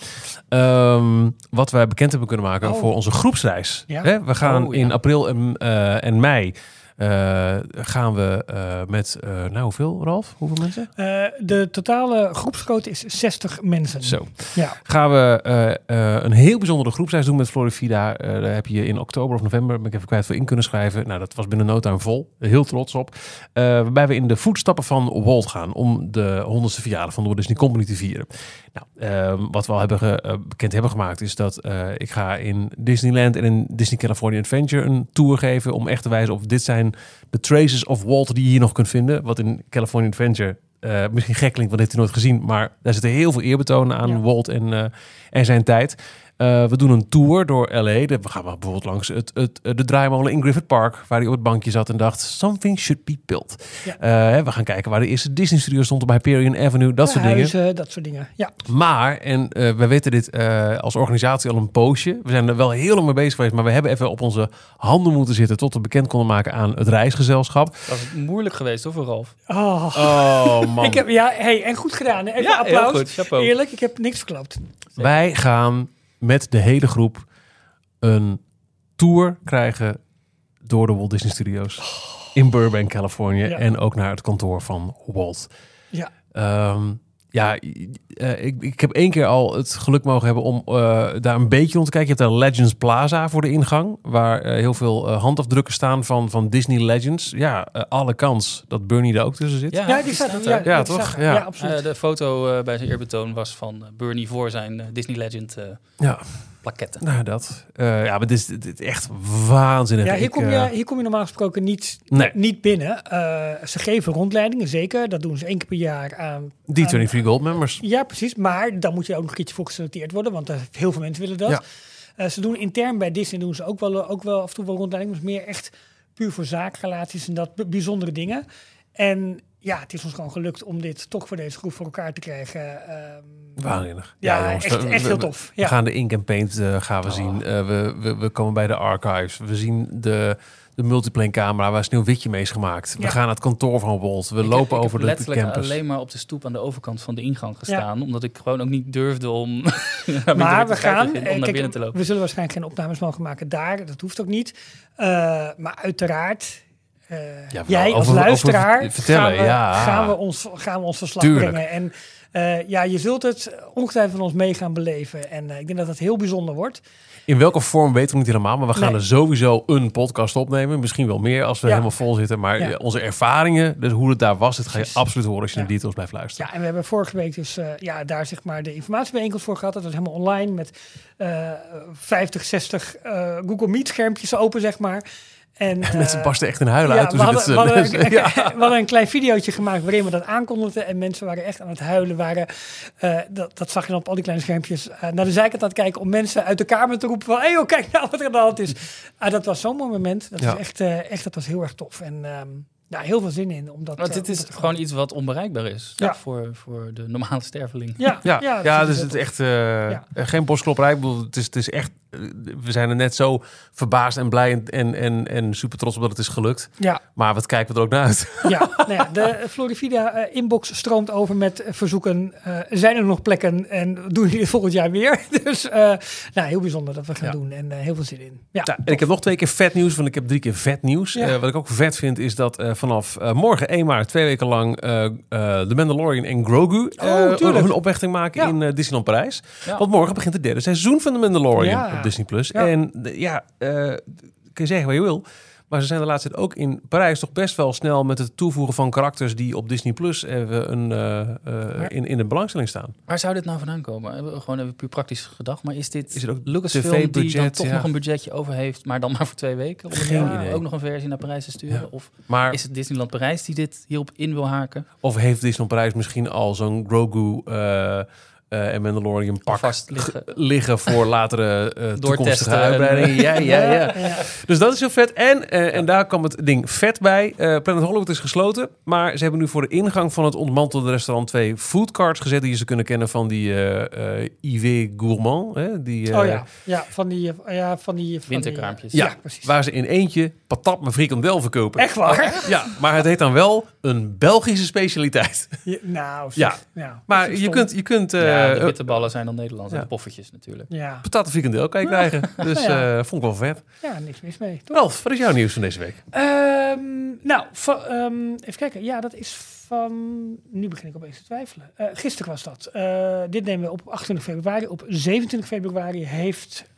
ehm, wat wij bekend hebben kunnen maken Oh. voor onze groepsreis. Ja. Hè, we gaan Oh, ja. in april en, eh, en mei... eh, gaan we eh, met, eh, nou hoeveel Ralf? Hoeveel mensen? De totale groepsgrootte is 60 mensen. Zo. Ja. Gaan we een heel bijzondere groepsreis doen met Florivida. Eh, daar heb je in oktober of november, ben ik even kwijt, voor in kunnen schrijven. Nou, dat was binnen no time vol. Heel trots op. Waarbij we in de voetstappen van Walt gaan om de honderdste verjaardag van de Walt Disney Company te vieren. Nou, ehm, wat we al hebben ge- eh, bekend hebben gemaakt is dat eh, ik ga in Disneyland en in Disney California Adventure een tour geven om echt te wijzen of dit zijn de traces of Walt die je hier nog kunt vinden. Wat in California Adventure eh, misschien gek klinkt, want dat heeft hij nooit gezien. Maar daar zitten heel veel eerbetonen aan Ja. Walt en, en zijn tijd. Eh, we doen een tour door LA. De- We gaan bijvoorbeeld langs het, het, de draaimolen in Griffith Park, waar hij op het bankje zat en dacht: something should be built. Ja. Eh, hè, we gaan kijken waar de eerste Disney Studio stond op Hyperion Avenue, dat De soort dingen. dat soort dingen. Ja. Maar, en eh we weten dit eh, als organisatie al een poosje. We zijn er wel heel lang mee bezig geweest, maar we hebben even op onze handen moeten zitten tot we bekend konden maken aan het reisgezelschap. Dat was moeilijk geweest, hoor, voor Ralf. Oh. Oh man. (laughs) Ik heb, ja, hey, en goed gedaan. Hè? Even Ja, heel applaus. goed. Eerlijk, ik heb niks verklapt. Wij gaan met de hele groep een tour krijgen door de Walt Disney Studios in Burbank, Californië. Ja. En ook naar het kantoor van Walt. Ja. Ehm, ja, eh, ik, ik heb één keer al het geluk mogen hebben om eh, daar een beetje rond te kijken. Je hebt daar Legends Plaza voor de ingang, waar eh, heel veel handafdrukken staan van, van Disney Legends. Ja, alle kans dat Bernie er ook tussen zit. Ja, Ja, die staat er. Ja, Ja, toch? Ja. Ja, absoluut. De foto bij zijn eerbetoon was van Bernie voor zijn Disney Legend Ja, plaketten. nou dat. Eh, ja, maar dit is, dit is echt waanzinnig. Ja, hier kom, je, eh, hier kom je normaal gesproken niet, Nee. niet binnen. Eh, ze geven rondleidingen, zeker. Dat doen ze één keer per jaar aan. Die aan- 23 Gold members. Ja, precies. Maar dan moet je ook nog een keertje voor geselecteerd worden, want heel veel mensen willen dat. Ja. Eh, ze doen intern bij Disney doen ze ook wel, ook wel af en toe wel rondleidingen, maar meer echt puur voor zaakrelaties en dat bijzondere dingen. En ja, het is ons gewoon gelukt om dit toch voor deze groep voor elkaar te krijgen. Ehm, Waanzinnig. ja, jongens, echt, echt we- heel tof. We Ja. gaan de Ink and Paint eh, gaan we Oh. zien. Eh, we, we, we komen bij de archives. We zien de, de multiplane camera waar Sneeuwwitje mee is gemaakt. We Ja. gaan naar het kantoor van Walt. We Ik- lopen ik over heb de letterlijk campus. alleen maar op de stoep aan de overkant van de ingang gestaan. Omdat ik gewoon ook niet durfde om (laughs) naar Maar we gaan, om eh, naar kijk, binnen te lopen. we zullen waarschijnlijk geen opnames mogen maken daar. Dat hoeft ook niet. Eh, maar uiteraard, eh, Ja, jij als over luisteraar, vertellen, gaan, we, ja. gaan, we ons, gaan we ons verslag Tuurlijk. brengen. En eh, ja, je zult het ongetwijfeld van ons mee gaan beleven. En eh, ik denk dat dat heel bijzonder wordt. In welke vorm weten we niet helemaal. Maar we gaan Nee. er sowieso een podcast opnemen. Misschien wel meer als we Ja. helemaal vol zitten. Maar Ja. eh, onze ervaringen, dus hoe het daar was, dat ga je absoluut horen als je naar de details blijft luisteren. Ja, en we hebben vorige week dus ja, daar zeg maar de informatiebijeenkomst voor gehad. Dat was helemaal online met eh 50, 60 eh, Google Meet schermpjes open, zeg maar. En, (laughs) Mensen eh, barsten echt in huilen Ja, uit. toen we ze hadden, dit, we, hadden, lezen. (laughs) Ja. (laughs) we hadden een klein videootje gemaakt waarin we dat aankondigden. En mensen waren echt aan het huilen. Waren, eh, dat, dat zag je dan op al die kleine schermpjes. eh, naar de zijkant aan het kijken om mensen uit de kamer te roepen van... Hé, hey, kijk nou wat er aan de hand is. Ah, dat was zo'n mooi moment. Dat, Ja. is echt, eh, echt, dat was heel erg tof. En ehm ja, heel veel zin in. Omdat, Want dit is gewoon iets wat onbereikbaar is Ja. voor, voor de normale sterveling. Ja, Ja, ja, dus heel het is echt Ja. geen borstklopperij. Ik bedoel, het is, het is echt we zijn er net zo verbaasd en blij en, en, en, en super trots op dat het is gelukt. Ja, Maar wat kijken we er ook naar uit? ja, nou ja de Florivida eh, inbox stroomt over met verzoeken. eh, zijn er nog plekken en doen jullie het volgend jaar weer? (laughs) Dus eh, nou, heel bijzonder dat we gaan Ja. doen en eh, heel veel zin in. Ja, Ja, en ik heb nog twee keer vet nieuws, want ik heb drie keer vet nieuws. Eh, wat ik ook vet vind, is dat eh, vanaf eh, morgen 1 maart, twee weken lang, eh eh, The Mandalorian en Grogu eh, Oh, hun opwechting maken in eh, Disneyland Parijs. Want morgen begint het derde seizoen van The Mandalorian Ja. Op Disney+. Plus. En ja, eh, kun je zeggen wat je wil. Maar ze zijn de laatste tijd ook in Parijs toch best wel snel met het toevoegen van karakters die op Disney Plus even een, eh, eh, in, in de belangstelling staan. Waar zou dit nou vandaan komen? Hebben we Gewoon even puur praktisch gedacht. Maar is dit Is het ook Lucasfilm die dan toch ja. nog een budgetje over heeft, maar dan maar voor twee weken? Om Geen ja, idee. ook nog een versie naar Parijs te sturen? Ja. Of Maar is het Disneyland Parijs die dit hierop in wil haken? Of heeft Disneyland Parijs misschien al zo'n Grogu eh, en Mandalorian pak liggen. liggen voor latere eh (laughs) toekomstige uitbreidingen? Ja, ja, ja. (laughs) ja. Dus dat is heel vet. En, eh, en daar kwam het ding vet bij. Eh Planet Hollywood is gesloten. Maar ze hebben nu voor de ingang van het ontmantelde restaurant twee foodcarts gezet... die je ze kunnen kennen van die eh eh IV Gourmand. Hè? Die, eh, Oh ja, ja, van die, ja, van die van Winterkraampjes. Die, Ja, ja, precies. waar ze in eentje patat met frikandel verkopen. Echt waar? (laughs) Ja, maar het heet dan wel een Belgische specialiteit. Nou, Ja. ja. Maar dat is je kunt, je kunt eh, ja, de eh, bitterballen zijn dan Nederlands. ja. En de poffertjes natuurlijk. Ja, patat en frikandel kan je krijgen. (laughs) Dus Ja. eh, vond ik wel vet. ja, niks mis mee. Toch? Ralf, wat is jouw nieuws van deze week? Ehm, nou, ehm, even kijken. Ja, dat is van. Nu begin ik opeens te twijfelen. Eh, gisteren was dat. Eh, dit nemen we op 28 februari. Op 27 februari heeft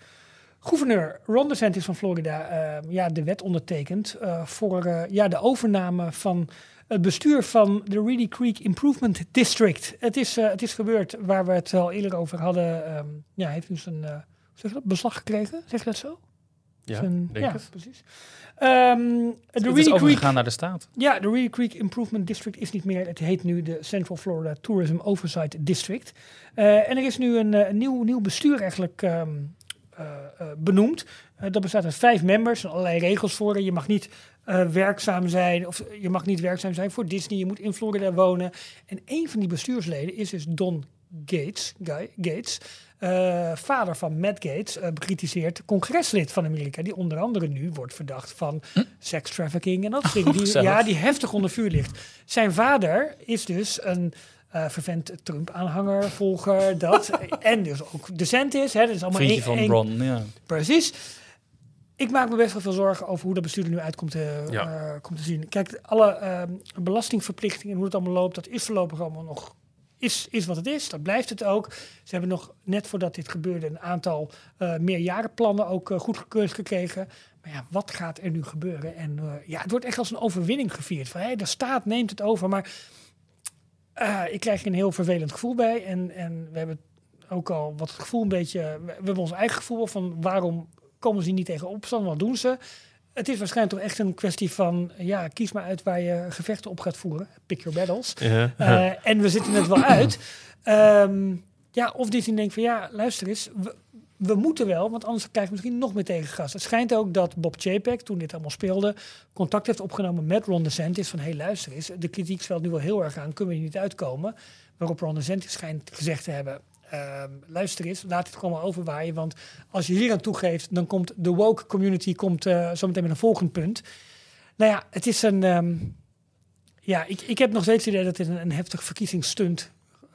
gouverneur Ron DeSantis van Florida ehm, ja, de wet ondertekend eh, voor eh, ja, de overname van het bestuur van de Reedy Creek Improvement District. Het is, eh, het is gebeurd waar we het al eerder over hadden. Ehm, ja, heeft dus een eh, zeg dat, beslag gekregen. Zeg je dat zo? Ja, Zijn- denk ja, het. precies. Ehm, de Het is Creek overgegaan naar de staat. ja, de Reedy Creek Improvement District is niet meer. Het heet nu de Central Florida Tourism Oversight District. Eh, en er is nu een, een nieuw, nieuw bestuur eigenlijk ehm, eh, eh, benoemd. Dat bestaat uit vijf members. Er zijn allerlei regels voor. Je mag niet eh, werkzaam zijn. Of je mag niet werkzaam zijn voor Disney. Je moet in Florida wonen. En een van die bestuursleden is dus Don Gates. Guy, Gates. eh, vader van Matt Gates, eh bekritiseerd congreslid van Amerika, die onder andere nu wordt verdacht van sex trafficking en dat soort dingen. Die, ja, die heftig onder vuur ligt. Zijn vader is dus een eh vervent Trump-aanhanger, volger, dat. (laughs) en dus ook DeSantis. Hè, dat is allemaal Vriendje van één- Ron, ja. Precies. Ik maak me best wel veel zorgen over hoe dat bestuur er nu uitkomt te, Ja. eh, komt te zien. Kijk, alle ehm, belastingverplichtingen en hoe het allemaal loopt, dat is voorlopig allemaal nog is, is wat het is. Dat blijft het ook. Ze hebben nog net voordat dit gebeurde een aantal eh meerjarenplannen ook eh, goedgekeurd gekregen. Maar ja, wat gaat er nu gebeuren? En eh, ja, het wordt echt als een overwinning gevierd. Van, hé, de staat neemt het over, maar eh, ik krijg er een heel vervelend gevoel bij. En, en we hebben ook al wat het gevoel een beetje... We hebben ons eigen gevoel van waarom komen ze niet tegen opstand? Wat doen ze? Het is waarschijnlijk toch echt een kwestie van... Ja, kies maar uit waar je gevechten op gaat voeren. Pick your battles. Ja. Eh, en we zitten het wel uit. Ehm, ja, of Disney denkt van ja, luister eens, we, we moeten wel, want anders krijgen we misschien nog meer tegengas. Het schijnt ook dat Bob Chapek, toen dit allemaal speelde, contact heeft opgenomen met Ron DeSantis van hé, hey, luister eens, de kritiek zwelt nu wel heel erg aan, kunnen we hier niet uitkomen? Waarop Ron DeSantis schijnt gezegd te hebben, ehm, luister eens, laat het gewoon maar overwaaien, want als je hier aan toegeeft, dan komt de woke community komt, eh zometeen met een volgend punt. Nou ja, het is een... ehm, ja, ik, ik heb nog steeds het idee dat dit een, een heftig verkiezingsstunt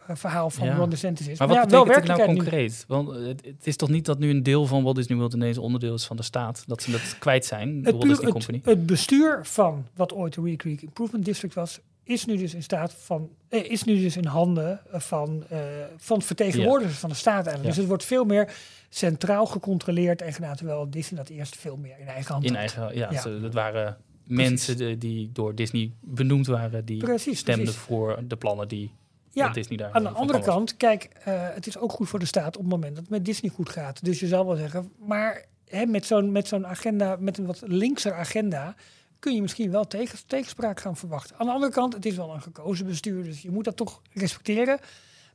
eh, verhaal van Ja. Ron DeSantis is. Maar wat ja, betekent dit nou nu. concreet? Want eh, het, het is toch niet dat nu een deel van Walt Disney World ineens onderdeel is van de staat? Dat ze dat kwijt zijn, de Het, Walt puur- Disney het, Company? het bestuur van wat ooit de Reedy Creek Improvement District was, is nu dus in staat van, eh, is nu dus in handen eh, van, eh, van vertegenwoordigers van de staat eigenlijk. Ja. Dus het wordt veel meer centraal gecontroleerd en gedaan, terwijl Disney dat eerst veel meer in eigen hand In had. eigen, ja, Ja. Ze, dat waren mensen die, door Disney benoemd waren, die Precies, stemden precies. voor de plannen die Ja, daar Aan de andere kant, kijk, het is ook goed voor de staat op het moment dat het met Disney goed gaat. Dus je zou wel zeggen, maar hè, met zo'n met zo'n agenda, met een wat linkser agenda, kun je misschien wel tegen, tegenspraak gaan verwachten. Aan de andere kant, het is wel een gekozen bestuur, dus je moet dat toch respecteren.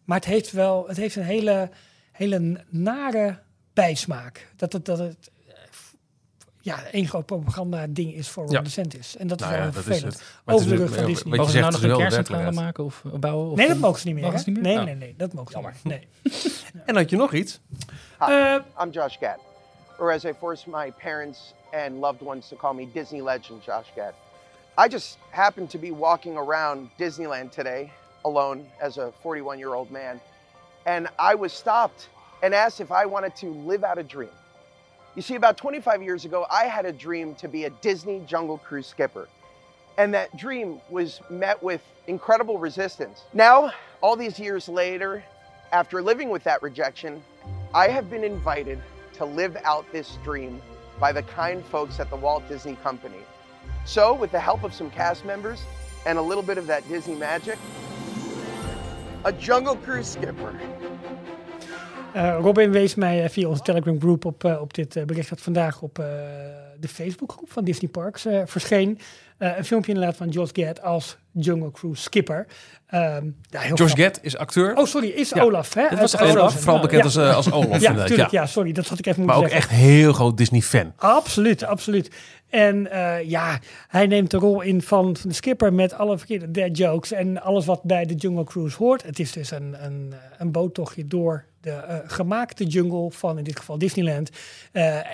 Maar het heeft wel, het heeft een hele, hele nare bijsmaak. Dat het, dat het eh, ja, één groot propaganda ding is voor Ron Ja. DeSantis. En dat is Nou wel ja, heel dat is vervelend. Over de is rug van Disney. Mogen ze nou nog een kerncentrale werkelijkheid. maken of eh, bouwen? Of, Nee, dat mogen ze niet meer. Mogen hè? ze niet meer? Nee, nee, nee, dat mogen ze Jammer. niet meer. Nee. (laughs) En had je nog iets? Eh, I'm Josh Gad. or as I force my parents and loved ones to call me Disney legend Josh Gad. I just happened to be walking around Disneyland today alone as a 41 year old man, and I was stopped and asked if I wanted to live out a dream. You see, about 25 years ago, I had a dream to be a Disney Jungle Cruise skipper. And that dream was met with incredible resistance. Now, all these years later, after living with that rejection, I have been invited to live out this dream by the kind folks at the Walt Disney Company. So, with the help of some cast members and a little bit of that Disney magic, a Jungle Cruise skipper Eh, Robin wees mij via onze Telegram group op, eh, op dit eh, bericht dat vandaag op eh, de Facebookgroep van Disney Parks verscheen. Eh, een filmpje inderdaad van Josh Gad als Jungle Cruise skipper. Ehm, ja, heel Josh. Gad is acteur. Oh, sorry, is Ja. Olaf, hè? Dit was Frozen. Olaf? Vooral bekend Ja. als, eh, als Olaf. Ja, natuurlijk. ja. Sorry, dat had ik even Maar moeten ook zeggen. echt heel groot Disney-fan. Absoluut, absoluut. En eh, ja, hij neemt de rol in van, van de skipper met alle verkeerde dead jokes en alles wat bij de Jungle Cruise hoort. Het is dus een, een, een boottochtje door de gemaakte jungle van in dit geval Disneyland.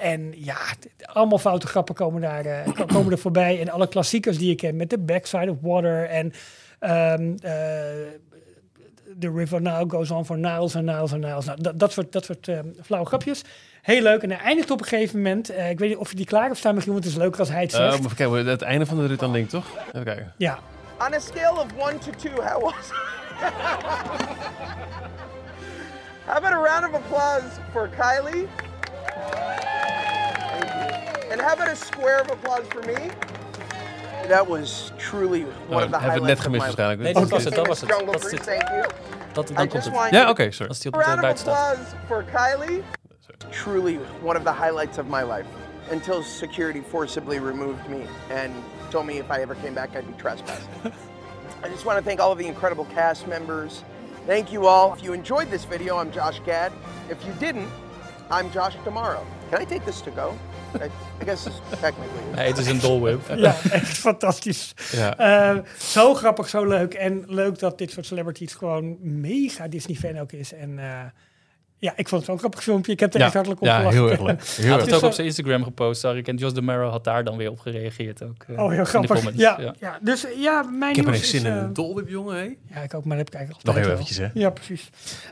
En ja, allemaal foute grappen komen, daar, ko- komen er voorbij. En alle klassiekers die je kent met The Backside of Water en ehm, eh, The River Nile goes on for Niles en Niles en Niles. Nou, dat, dat soort, dat soort ehm, flauwe grapjes. Heel leuk. En hij eindigt op een gegeven moment. eh, ik weet niet of je die klaar hebt staan, Michiel, want het is leuker als hij het Uh, zegt. maar kijken, het einde van de rit dan denk ik toch? Even kijken. ja. On a scale of one to two, how was (laughs) How about a round of applause for Kylie? And how about a square of applause for me? That was truly one of the hebben we net highlights of gemist my waarschijnlijk. Nee, Oké. dat was het, dat was het. Jungle Dat is Cruise, dit. thank you. Dat, I dan komt het. Ja, you- oké, sorry. Als die op A het round of buiten staat. for Kylie. Truly one of the highlights of my life. Until security forcibly removed me and told me if I ever came back, I'd be trespassing. (laughs) I just want to thank all of the incredible cast members. Thank you all. If you enjoyed this video, I'm Josh Gad. If you didn't, I'm Josh tomorrow. Can I take this to go? I, guess technically. Nee, het is een dolwip. ja, echt fantastisch. Ja. Eh, zo grappig, zo leuk. En leuk dat dit soort celebrities gewoon mega Disney-fan ook is. En eh, ja, ik vond het zo'n grappig filmpje. Ik heb er Ja, echt hartelijk op ja, gelachen. heel erg leuk. (laughs) Hij had het ook op zijn Instagram gepost, zag ik. En Jos de Mero had daar dan weer op gereageerd ook. eh, Oh, heel grappig. comments. Ja, ja. dus ja, mijn Ik heb er nieuws echt zin is, in eh, een dolwip, jongen. Hé. Ja, ik ook, maar dat heb ik eigenlijk Nog heel wel. eventjes, hè? Ja, precies.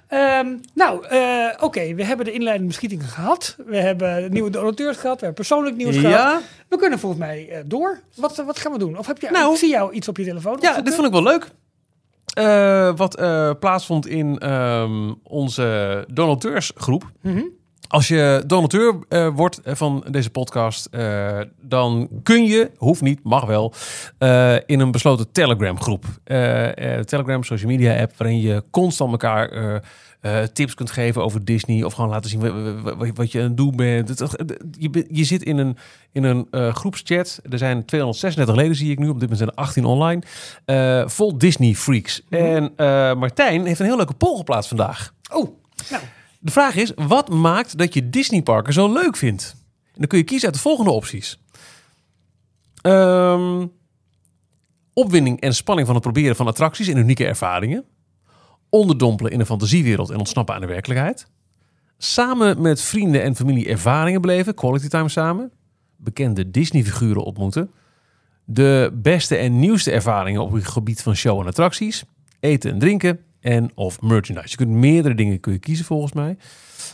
Ehm, nou, eh, oké, we hebben de inleidende beschietingen gehad. We hebben nieuwe donateurs gehad. We hebben persoonlijk nieuws gehad. Ja, We kunnen volgens mij eh, door. Wat, wat gaan we doen? Of heb je, Nou. ik zie jou iets op je telefoon ja dit vond ik wel leuk. Eh, wat eh, plaatsvond in ehm, onze donateursgroep. Mhm. Als je donateur eh, wordt van deze podcast, dan kun je, hoeft niet, mag wel, in een besloten Telegram groep. Telegram, social media app, waarin je constant elkaar eh, eh, tips kunt geven over Disney. Of gewoon laten zien wa- wa- wa- wat je aan het doen bent. Het- het- Je, zit in een, in een eh, groepschat. Er zijn 236 leden, zie ik nu. Op dit moment zijn er 18 online. eh, vol Disney freaks. En eh, Martijn heeft een heel leuke poll geplaatst vandaag. Oh, nou, De vraag is, wat maakt dat je Disneyparken zo leuk vindt? En dan kun je kiezen uit de volgende opties. Ehm, opwinding en spanning van het proberen van attracties en unieke ervaringen. Onderdompelen in een fantasiewereld en ontsnappen aan de werkelijkheid. Samen met vrienden en familie ervaringen beleven, quality time samen. Bekende Disney-figuren ontmoeten. De beste en nieuwste ervaringen op het gebied van show en attracties. Eten en drinken en of merchandise. Je kunt meerdere dingen kun je kiezen volgens mij.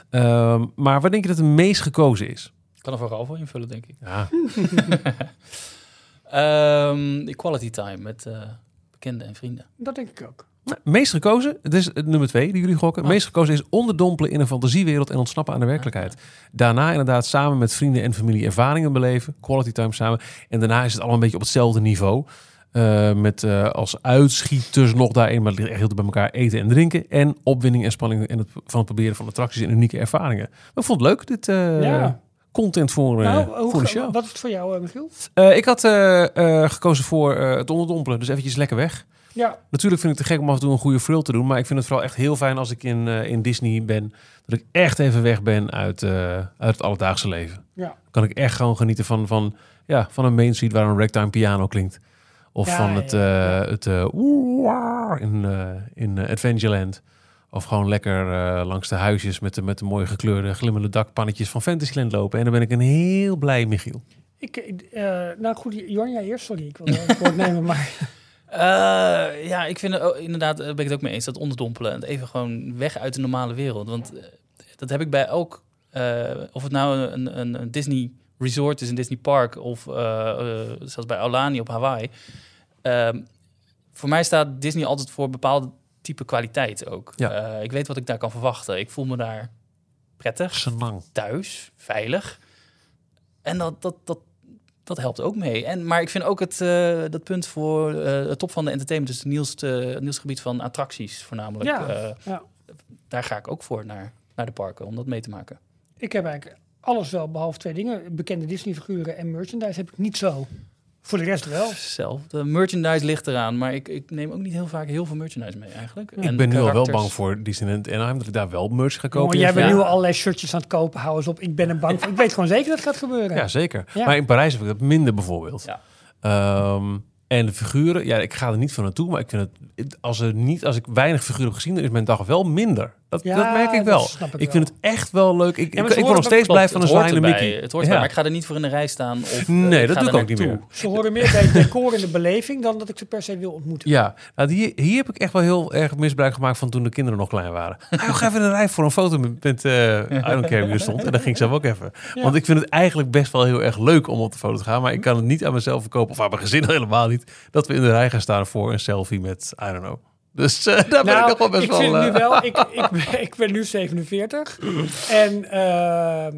Ehm, maar waar denk je dat het meest gekozen is? Ik kan er vooral voor invullen, denk ik. Ja, (laughs) Ehm quality time met eh, bekenden en vrienden. dat denk ik ook. Nou, meest gekozen, het is nummer twee die jullie gokken. Ah. Meest gekozen is onderdompelen in een fantasiewereld en ontsnappen aan de werkelijkheid. Daarna inderdaad samen met vrienden en familie ervaringen beleven. Quality time samen. En daarna is het allemaal een beetje op hetzelfde niveau. Eh, met eh, als uitschieters nog daarin, maar het ligt echt heel bij elkaar, eten en drinken. En opwinding en spanning en het, van het proberen van attracties en unieke ervaringen. Maar ik vond het leuk, dit eh, Ja. content voor, nou, hoe voor de show. wat is het voor jou, Michiel? Ik had gekozen voor het onderdompelen, dus eventjes lekker weg. Ja, Natuurlijk vind ik het te gek om af en toe een goede frill te doen. Maar ik vind het vooral echt heel fijn als ik in, eh, in Disney ben. Dat ik echt even weg ben uit, eh, uit het alledaagse leven. ja. Dan kan ik echt gewoon genieten van, van, ja, van een Main Street waar een ragtime piano klinkt. Of Ja, van het, ja, eh, het in, in Adventureland. Of gewoon lekker langs de huisjes met de, met de mooie gekleurde glimmende dakpannetjes van Fantasyland lopen. En dan ben ik een heel blij Michiel. Ik, nou goed, Jorn, jij eerst. Sorry, ik wil het woord (laughs) nemen, maar... Eh, ja, ik vind het ook- inderdaad, daar ben ik het ook mee eens, dat onderdompelen. En even gewoon weg uit de normale wereld. Want eh, dat heb ik bij elk, eh, of het nou een, een, een Disney resort is, een Disney park, of eh, eh, zoals bij Aulani op Hawaii. Ehm, voor mij staat Disney altijd voor bepaalde type kwaliteit ook. Ja. Eh, ik weet wat ik daar kan verwachten. Ik voel me daar prettig, Senang. thuis, veilig. En dat, dat, dat, dat helpt ook mee. En, maar ik vind ook het eh, dat punt voor eh, het top van de entertainment, dus het nieuwste, nieuwste gebied van attracties voornamelijk. Ja, eh, ja. Daar ga ik ook voor naar, naar de parken om dat mee te maken. Ik heb eigenlijk alles wel, behalve twee dingen. Bekende Disney-figuren en merchandise heb ik niet zo. Voor de rest wel. Zelf. De merchandise ligt eraan, maar ik, ik neem ook niet heel vaak heel veel merchandise mee eigenlijk. Ik En ben nu al wel bang voor Disneyland Anaheim, dat ik daar wel merch ga kopen. Jongen, jij bent Ja. nu al allerlei shirtjes aan het kopen. Hou eens op. Ik ben er bang voor. Ik weet gewoon zeker dat het gaat gebeuren. Ja, zeker. Ja. Maar in Parijs heb ik dat minder bijvoorbeeld. Ja. Ehm, en de figuren, ja, ik ga er niet van naartoe, maar ik vind het, als, er niet, als ik weinig figuren heb gezien, dan is mijn dag wel minder. Dat, Ja, dat merk ik dat wel. snap ik Ik, wel. vind het echt wel leuk. Ik, Ja, ik, ze ik word nog steeds blij van een zwaaiende. Mickey. Het hoort Ja. maar ik ga er niet voor in de rij staan. Of, eh, Nee, dat ga doe ik ook niet meer. Ze horen meer bij het decor en de beleving dan dat ik ze per se wil ontmoeten. Ja, nou, hier, hier heb ik echt wel heel erg misbruik gemaakt van toen de kinderen nog klein waren. Ah, ga even in de rij voor een foto met, met eh, I don't care wie er stond. En dan ging ik zelf ook even. Want ik vind het eigenlijk best wel heel erg leuk om op de foto te gaan. Maar ik kan het niet aan mezelf verkopen, of aan mijn gezin (laughs) helemaal niet, dat we in de rij gaan staan voor een selfie met, I don't know. Dus eh, (laughs) daar ben ik nog wel best ik wel... vind het nu eh, wel. (laughs) Ik, ik, ben, ik ben nu 47. En ehm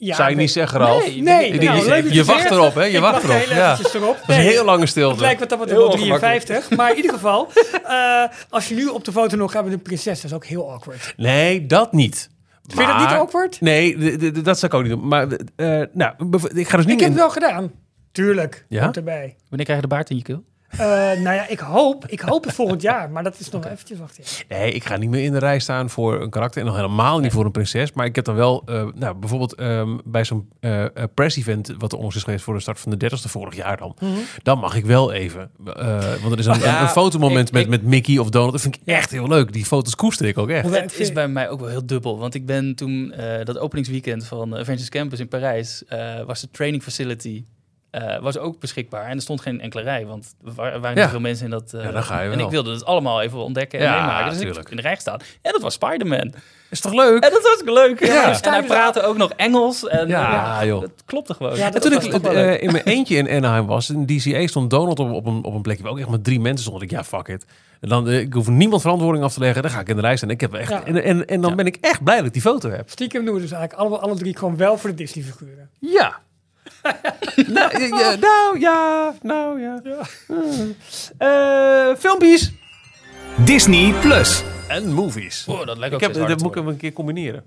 ja, zou je niet zeggen, Ralf? Nee, nou, je- het wacht erop, hè? Je Ik wacht erop. heel Ja. Dat is een heel lange Het stilte. lijkt wat dat wat Heel wel ongemakkelijk. 53. Maar in ieder geval, eh, als je nu op de foto nog gaat met een prinses, dat is ook heel awkward. Nee, dat niet. Vind je dat niet awkward? Nee, dat zou ik ook niet doen. Maar eh, nou, ik ga dus niet Ik heb in- het wel gedaan. Tuurlijk, Ja? erbij. Wanneer krijg je de baard in je keel? Eh, nou ja, ik hoop, ik hoop het volgend jaar, maar dat is nog eventjes wachten. Nee, ik ga niet meer in de rij staan voor een karakter. En nog helemaal niet voor een prinses. Maar ik heb dan wel, eh, nou, bijvoorbeeld ehm, bij zo'n eh, press-event... wat er onlangs is geweest voor de start van de 30ste vorig jaar dan. Mhm. Dan mag ik wel even. eh, want er is een, Ja, een, een fotomoment ik- met, ik- met Mickey of Donald. Dat vind ik echt heel leuk. Die foto's koester ik ook echt. Het is bij mij ook wel heel dubbel. Want ik ben toen eh, dat openingsweekend van Avengers Campus in Parijs... eh, was de training facility eh, was ook beschikbaar. En er stond geen enkele rij, want er wa- er waren Ja. niet veel mensen in dat... eh, Ja, dan ga je En wel. ik wilde het allemaal even ontdekken en Ja, meemaken. Dus ik tuurlijk. heb in de rij gestaan. En dat was Spider-Man. Is toch leuk? En dat was leuk. Ja. En hij praatte ook nog Engels. En Ja, ja, joh. dat klopte gewoon. Ja, En dat toen was ik eh, in mijn eentje in Anaheim was, in DCA stond Donald op, op, een, op een plekje waar ook echt maar drie mensen stonden. Ik, ja, fuck it. En dan, ik hoef niemand verantwoording af te leggen. Dan ga ik in de rij staan. Ik heb echt, Ja. en, en, en dan Ja. ben ik echt blij dat ik die foto heb. Stiekem doen we dus eigenlijk alle, alle drie gewoon wel voor de Disney-figuren. Ja. (laughs) nou, ja, nou ja, nou ja. Eh, filmpjes Disney Plus. en movies. Oh, dat lijkt ik ook heb, steeds harder dat moet ik even een keer combineren.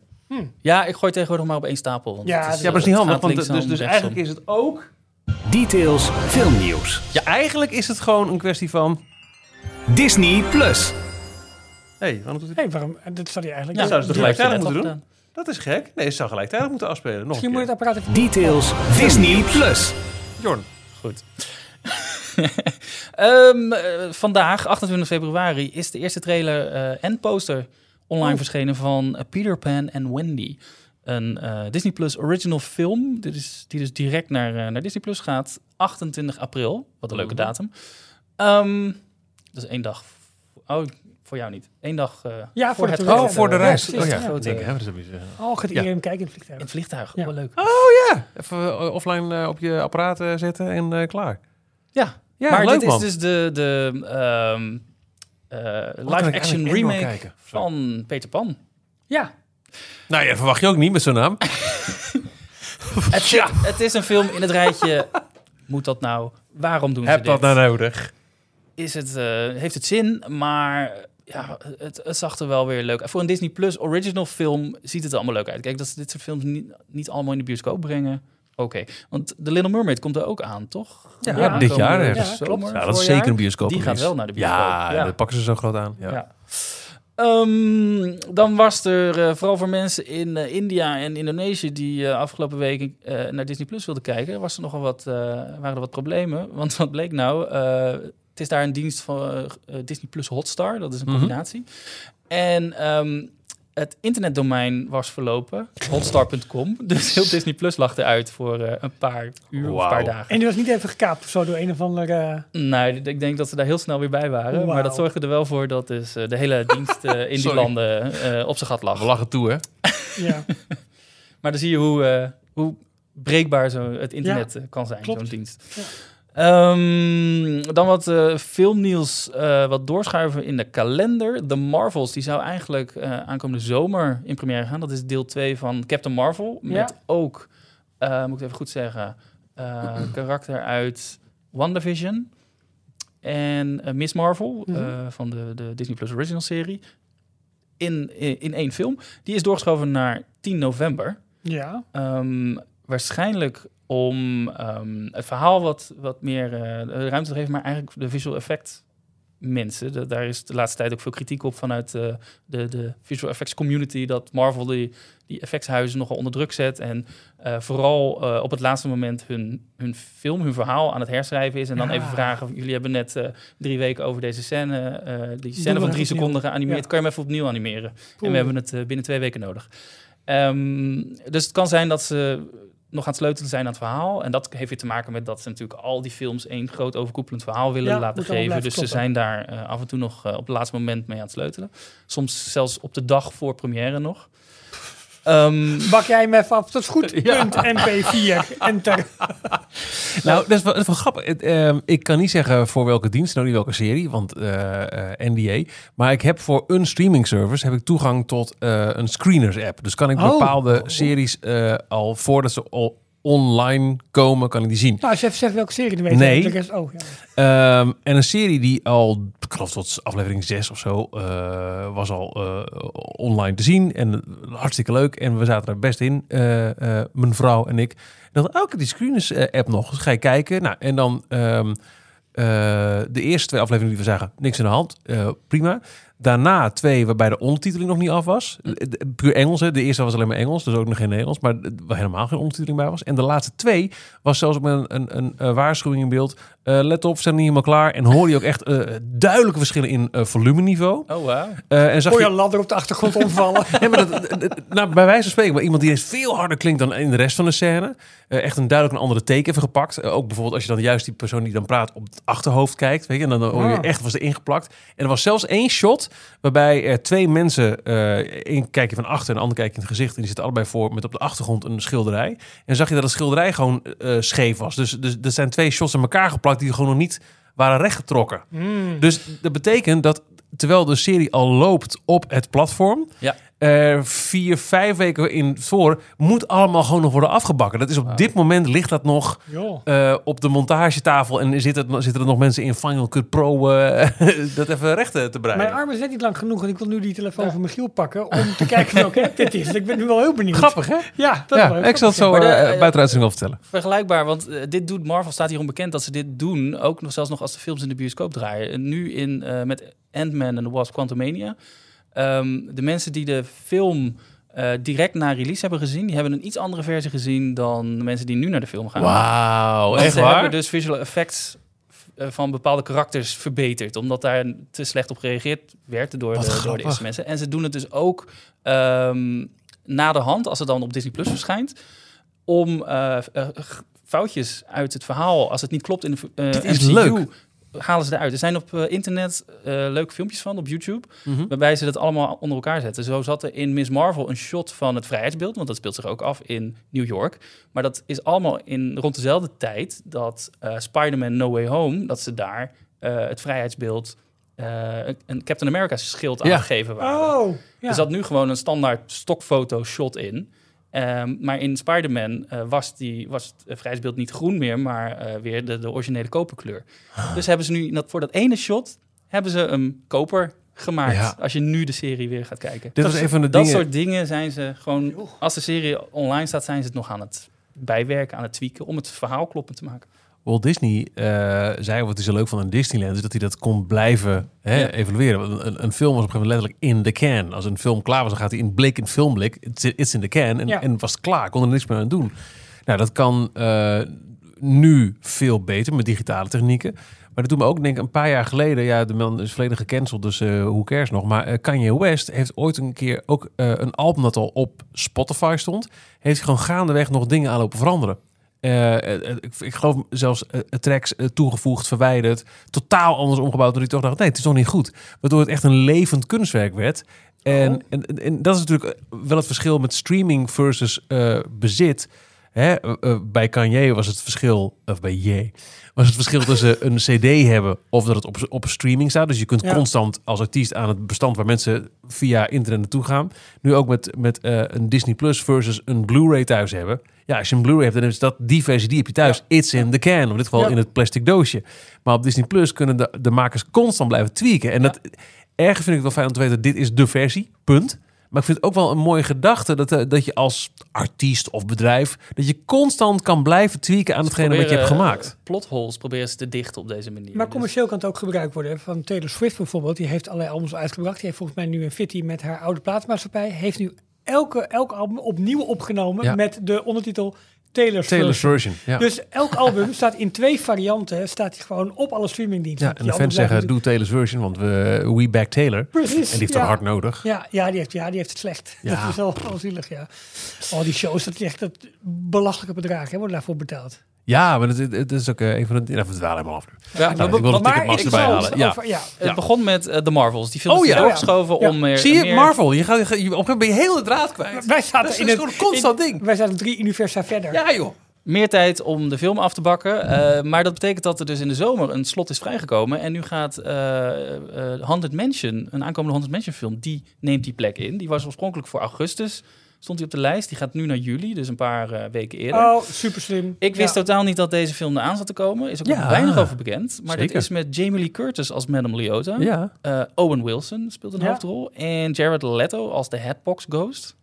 Ja, ik gooi tegenwoordig maar op één stapel. want Ja, het dat- Ja, maar dat is niet het handig. Want, dus, dus eigenlijk is het ook... Details filmnieuws. Ja, eigenlijk is het gewoon een kwestie van... Disney Plus. Hé, hey, waarom doet het Hé, waarom? Dat zou je eigenlijk Ja, doen. zou ze tegelijkertijd heb moeten doen? Dat is gek. Nee, ze zou gelijktijdig moeten afspelen. Nog Misschien een moet je het apparaat even... Details Disney Plus. Jorn. Goed. (laughs) Ehm, eh, vandaag, 28 februari, is de eerste trailer eh, en poster online Oh. verschenen van eh, Peter Pan en Wendy. Een eh, Disney Plus original film, dit is, die dus direct naar, naar Disney Plus gaat. 28 april, wat een leuke Mhm. datum. Ehm, dat is één dag. Oh, voor jou niet. Eén dag eh, Ja, voor het Oh, voor de Ja, reis. precies, oh ja, ja. ik denk, hè, dat is een beetje... Oh, gaat Ja. iedereen kijken in het in vliegtuig. het vliegtuig. Ja. Wel leuk. Ja, even eh, offline eh, op je apparaat eh, zetten en eh, klaar. Ja, Ja, maar leuk dit man. is dus de, de ehm, eh, live-action remake kijken? van Peter Pan. Ja, Nou ja, verwacht je ook niet met zo'n naam. (laughs) Het, zit- het is een film in het rijtje. Moet dat nou? Waarom doen ze Heb dit? dat nou nodig? Is het, eh, heeft het zin? Maar ja, het, het zag er wel weer leuk uit. Voor een Disney Plus original film ziet het er allemaal leuk uit. Kijk, dat ze dit soort films niet, niet allemaal in de bioscoop brengen. Oké, want The Little Mermaid komt er ook aan, toch? Ja, Ja, dit jaar ergens. Ja, klopt. Ja, dat is zeker een bioscoop. Die gaat wel naar de bioscoop. Ja, Ja. dat pakken ze zo groot aan. Ja. Ehm, dan was er eh, vooral voor mensen in eh, India en Indonesië die eh, afgelopen weken naar Disney Plus wilden kijken, was er nogal wat, waren er wat problemen. Want wat bleek nou? Eh, het is daar een dienst van eh, Disney Plus Hotstar, dat is een Mhm. combinatie. En ehm, het internetdomein was verlopen, hotstar.com. (laughs) Dus heel Disney Plus lag eruit voor eh, een paar uur of een paar dagen. En die was niet even gekaapt of zo door een of andere... Nou, ik denk dat ze daar heel snel weer bij waren. Maar dat zorgde er wel voor dat dus, eh, de hele dienst eh, (laughs) in die landen eh, op zijn gat We lag. lachen toe, hè? (laughs) ja. Maar dan zie je hoe, eh, hoe breekbaar zo het internet eh, kan zijn, zo'n dienst. Ja. Ehm, dan wat eh, filmnieuws, eh, wat doorschuiven in de kalender. The Marvels, die zou eigenlijk eh, aankomende zomer in première gaan. Dat is deel 2 van Captain Marvel. Met Ja. ook, moet ik even goed zeggen, (clears throat) karakter uit WandaVision. En Miss Marvel Mhm. van de, de Disney Plus Original serie. In, in, in één film. Die is doorgeschoven naar 10 november. ja. Ehm, waarschijnlijk om ehm, het verhaal wat, wat meer eh, ruimte te geven, maar eigenlijk de visual effect mensen. De- daar is de laatste tijd ook veel kritiek op vanuit eh, de, de visual effects community, dat Marvel die, die effectshuizen nogal onder druk zet en eh, vooral op het laatste moment hun, hun film, hun verhaal aan het herschrijven is en dan Ja. even vragen, jullie hebben net drie weken over deze scène, die scène van drie seconden geanimeerd, Ja. kan je hem even opnieuw animeren? En we hebben het binnen twee weken nodig. Ehm, dus het kan zijn dat ze nog aan het sleutelen zijn aan het verhaal. En dat heeft weer te maken met dat ze natuurlijk al die films één groot overkoepelend verhaal willen Ja, laten geven. Dus ze zijn daar eh, af en toe nog eh, op het laatste moment mee aan het sleutelen. Soms zelfs op de dag voor première nog. Ehm, Bak jij hem even af. Dat is goed. (laughs) Ja. Punt MP4. Enter. (laughs) Nou, dat is wel, dat is wel grappig. Het, ehm, ik kan niet zeggen voor welke dienst, nou niet welke serie, want eh, eh, NDA. Maar ik heb voor een streaming service heb ik toegang tot eh, een screeners app. Dus kan ik Oh. bepaalde series al voordat ze al online komen, kan ik die zien. Nou, als je even zegt welke serie, dan weet Nee. Oh, ja. Ehm, en een serie die al, ik geloof tot aflevering 6 of zo, eh, was al eh, online te zien. En hartstikke leuk. En we zaten er best in, eh, mijn vrouw en ik. En ik heb die screeners eh, app nog. Dus ga je kijken. Nou, en dan ehm, eh, de eerste twee afleveringen die we zagen, niks aan de hand. Prima. Daarna twee waarbij de ondertiteling nog niet af was. Puur Engels, hè. De eerste was alleen maar Engels, dus ook nog geen Nederlands. Maar helemaal geen ondertiteling bij was. En de laatste twee was zelfs met een, een, een, eh, waarschuwing in beeld. Eh, let op, we zijn niet helemaal klaar. En hoor je ook echt eh, duidelijke verschillen in eh, volumeniveau. oh, wauw. Eh, en zag Hoor je je... een ladder op de achtergrond omvallen. (laughs) Ja, maar dat, dat- dat- nou, bij wijze van spreken, maar iemand die eens veel harder klinkt dan in de rest van de scène. Eh, echt een duidelijk een andere teken even gepakt. Ook bijvoorbeeld als je dan juist die persoon die dan praat op het achterhoofd kijkt. Weet je, en dan hoor je Ah. echt was er ingeplakt. En er was zelfs één shot waarbij er twee mensen, eh één kijk je van achter en de ander kijk je in het gezicht. En die zitten allebei voor met op de achtergrond een schilderij. En zag je dat het schilderij gewoon eh, scheef was. Dus, dus er zijn twee shots aan elkaar geplakt die gewoon nog niet waren rechtgetrokken. Hmm. Dus dat betekent dat terwijl de serie al loopt op het platform, Ja. Er vier, vijf weken in voor moet allemaal gewoon nog worden afgebakken. Dat is op dit moment ligt dat nog eh, op de montagetafel en zit het, zitten er nog mensen in Final Cut Pro eh, (laughs) dat even recht te breien. Mijn arm is net niet lang genoeg en ik wil nu die telefoon van Michiel pakken om te kijken welke (laughs) app dit is. Ik ben nu wel heel benieuwd. Grappig hè? Ja, dat is wel Ja, ik zal het zo de- buiten uitzending wel vertellen. Vergelijkbaar, want dit doet Marvel, staat hier onbekend dat ze dit doen. Ook nog zelfs nog als de films in de bioscoop draaien. En nu in, eh, met Ant-Man en the Wasp Quantumania. Ehm, de mensen die de film eh, direct na release hebben gezien... die hebben een iets andere versie gezien dan de mensen die nu naar de film gaan. Wauw, echt ze waar? hebben dus visual effects eh, van bepaalde karakters verbeterd. Omdat daar te slecht op gereageerd werd door, Wat de, door de eerste mensen. En ze doen het dus ook ehm, na de hand, als het dan op Disney Plus verschijnt... om eh, foutjes uit het verhaal, als het niet klopt in de eh, Dit is MCU... leuk. Halen ze eruit. Er zijn op eh, internet eh, leuke filmpjes van, op YouTube... Mhm. waarbij ze dat allemaal onder elkaar zetten. Zo zat er in Miss Marvel een shot van het vrijheidsbeeld, want dat speelt zich ook af in New York. Maar dat is allemaal in rond dezelfde tijd dat eh, Spider-Man No Way Home, dat ze daar eh, het vrijheidsbeeld, eh, een Captain America schild Ja. aangegeven waren. Oh, ja. Er zat nu gewoon een standaard stokfoto shot in. Ehm, maar in Spider-Man eh, was, die, was het eh, vrijheidsbeeld niet groen meer, maar eh, weer de, de originele koperkleur. Dus hebben ze nu dat, voor dat ene shot hebben ze een koper gemaakt. Ja. Als je nu de serie weer gaat kijken. Dit was dat, een van de dat dingen... soort dingen zijn ze gewoon. Als de serie online staat, zijn ze het nog aan het bijwerken, aan het tweaken om het verhaal kloppend te maken. Walt Disney eh, zei wat hij zo leuk vond aan Disneyland is dat hij dat kon blijven hè, Ja. evalueren. Want Een, een film was op een gegeven moment letterlijk in the can. Als een film klaar was, dan gaat hij in blik in filmblik. It's, in the can. En, Ja. en was het klaar. Kon er niks meer aan doen. Nou, dat kan eh, nu veel beter met digitale technieken. Maar dat doet me ook denken, een paar jaar geleden, ja, de man is volledig gecanceld, dus eh hoe cares nog. Maar Kanye West heeft ooit een keer ook een album dat al op Spotify stond, heeft gewoon gaandeweg nog dingen aan lopen veranderen. Eh, eh, eh, ik, ik geloof zelfs tracks toegevoegd, verwijderd, totaal anders omgebouwd. Dat ik toch dacht, nee, het is toch niet goed. Waardoor het echt een levend kunstwerk werd. En, en, en, en dat is natuurlijk wel het verschil met streaming versus bezit. Hè? bij Kanye was het verschil, of bij Ye, was het verschil tussen (laughs) een CD hebben of dat het op, op streaming staat. Dus je kunt Ja. constant als artiest aan het bestand waar mensen via internet naartoe gaan. Nu ook met, met een Disney Plus versus een Blu-ray thuis hebben. Ja, als je een Blu-ray hebt, dan is dat die versie die heb je thuis. It's in the can, of in dit geval Ja. in het plastic doosje. Maar op Disney Plus kunnen de, de makers constant blijven tweaken. En dat, ergens vind ik het wel fijn om te weten, dit is de versie, punt. Maar ik vind het ook wel een mooie gedachte dat, eh, dat je als artiest of bedrijf, dat je constant kan blijven tweaken aan hetgene wat je hebt Proberen, gemaakt. eh, Plotholes proberen ze te dichten op deze manier. Maar Dus- commercieel kan het ook gebruikt worden. Van Taylor Swift bijvoorbeeld, die heeft allerlei albums uitgebracht. Die heeft volgens mij nu een fitty met haar oude plaatsmaatschappij. Heeft nu elke, elk album opnieuw opgenomen Ja. met de ondertitel Taylor's, Taylor's Version. version. Ja. Dus elk album (laughs) staat in twee varianten, staat hij gewoon op alle streamingdiensten. ja, en de fans zeggen, doe Taylor's version, want we, we back Taylor. Precies. En die heeft ja. dat hard nodig. Ja, ja, die heeft, ja, die heeft het slecht. (laughs) Ja. Dat is wel, wel zielig, ja. Oh, die shows, dat is echt dat belachelijke bedragen hè, worden daarvoor betaald. Ja, maar het, is ook eh, een van de... We dwalen helemaal af. Ja, Nou, ik wil maar Ticketmaster ik erbij zal- halen. Ja. Over- ja. Het Ja. begon met eh, de Marvels. Die film Oh is ja. doorgeschoven Ja. om meer... Zie je, meer- Marvel, je gaat, je, op een gegeven moment ben je heel de draad kwijt. Wij zaten Dat is in een constant in- ding. Wij zaten drie universa verder. Ja joh. meer tijd om de film af te bakken. Eh, maar dat betekent dat er dus in de zomer een slot is vrijgekomen. En nu gaat eh eh, Haunted Mansion, een aankomende Haunted Mansion film, die neemt die plek in. Die was oorspronkelijk voor augustus, stond hij op de lijst. Die gaat nu naar juli, dus een paar eh, weken eerder. Oh, super slim. Ik wist ja. totaal niet dat deze film eraan zat te komen. Is ook Ja. nog weinig over bekend. Maar Zeker. dat is met Jamie Lee Curtis als Madame Leota. Ja. Eh, Owen Wilson speelt een Ja. hoofdrol. En Jared Leto als de Headbox Ghost.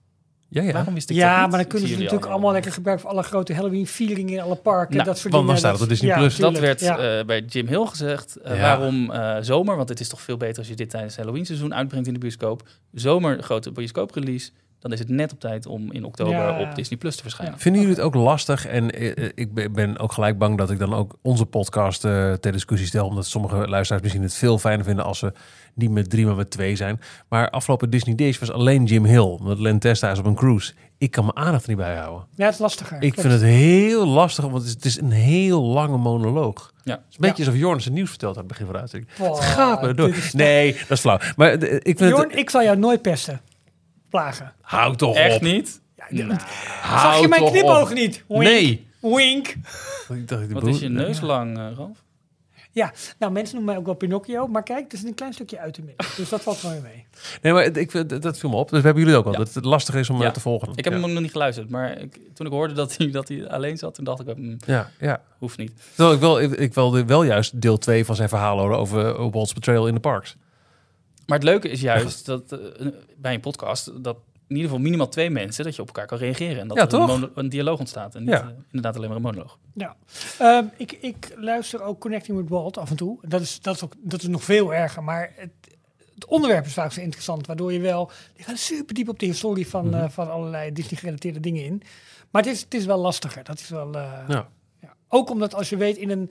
Ja, ja. Waarom wist ik dat Ja, maar dan kunnen ze natuurlijk allemaal lekker gebruiken voor alle grote Halloween-vieringen in alle parken. Nou, dat soort want dan dingen. staat het op Disney ja, Plus. Dat tuurlijk, werd ja. eh, bij Jim Hill gezegd. Ja. Waarom eh, zomer? Want het is toch veel beter als je dit tijdens Halloween seizoen uitbrengt in de bioscoop. Zomer, grote bioscoop-release. Dan is het net op tijd om in oktober Ja. op Disney Plus te verschijnen. Vinden jullie het ook lastig? En eh, eh, ik ben- ben ook gelijk bang dat ik dan ook onze podcast eh, ter discussie stel. Omdat sommige luisteraars misschien het veel fijner vinden als ze niet met drie, maar met twee zijn. Maar afgelopen Disney Days was alleen Jim Hill. Omdat Len Testa is op een cruise. Ik kan mijn aandacht er niet bij houden. Ja, het is lastiger. Ik Klopt. vind het heel lastig, want het is, het is een heel lange monoloog. Ja. Het is een beetje alsof Jorn zijn nieuws vertelt aan het begin van de uitzending. Het gaat me door. Nee, dat is flauw. Maar ik vind Jorn, het... ik zal jou nooit pesten. Plagen. Hou toch Echt op. niet? Zag je mijn knipoog niet? Wink. Nee. Wink. Ik dacht, ik Wat is je neus lang, eh, Ralf? Ja, nou mensen noemen mij ook wel Pinocchio. Maar kijk, het is een klein stukje uit de midden. (laughs) Dus dat valt gewoon weer mee. Nee, maar ik, vind- dat viel me op. Dus we hebben jullie ook al. Ja. Dat het lastig is om eh, Ja. te volgen. Ik heb ja. hem nog niet geluisterd, maar ik, toen ik hoorde dat hij, dat hij alleen zat, toen dacht ik, mm, Ja, ja. hoeft niet. Terwijl ik wel, ik, ik wilde wel juist deel 2 van zijn verhaal horen over eh, Walt's Betrayal in de Parks. Maar het leuke is juist dat eh, bij een podcast, dat in ieder geval minimaal twee mensen, dat je op elkaar kan reageren. En dat Ja, er een, een dialoog ontstaat en niet Ja. eh, inderdaad alleen maar een monoloog. Ja. Ehm, ik, ik luister ook Connecting with Walt af en toe. Dat is, dat is, ook, dat is nog veel erger. Maar het, het onderwerp is vaak zo interessant. Waardoor je wel... Je gaat super diep op de historie van, Mhm. eh, van allerlei Disney-gerelateerde dingen in. Maar het is, het is wel lastiger. Dat is wel... eh, Ja. ja. Ook omdat als je weet in een,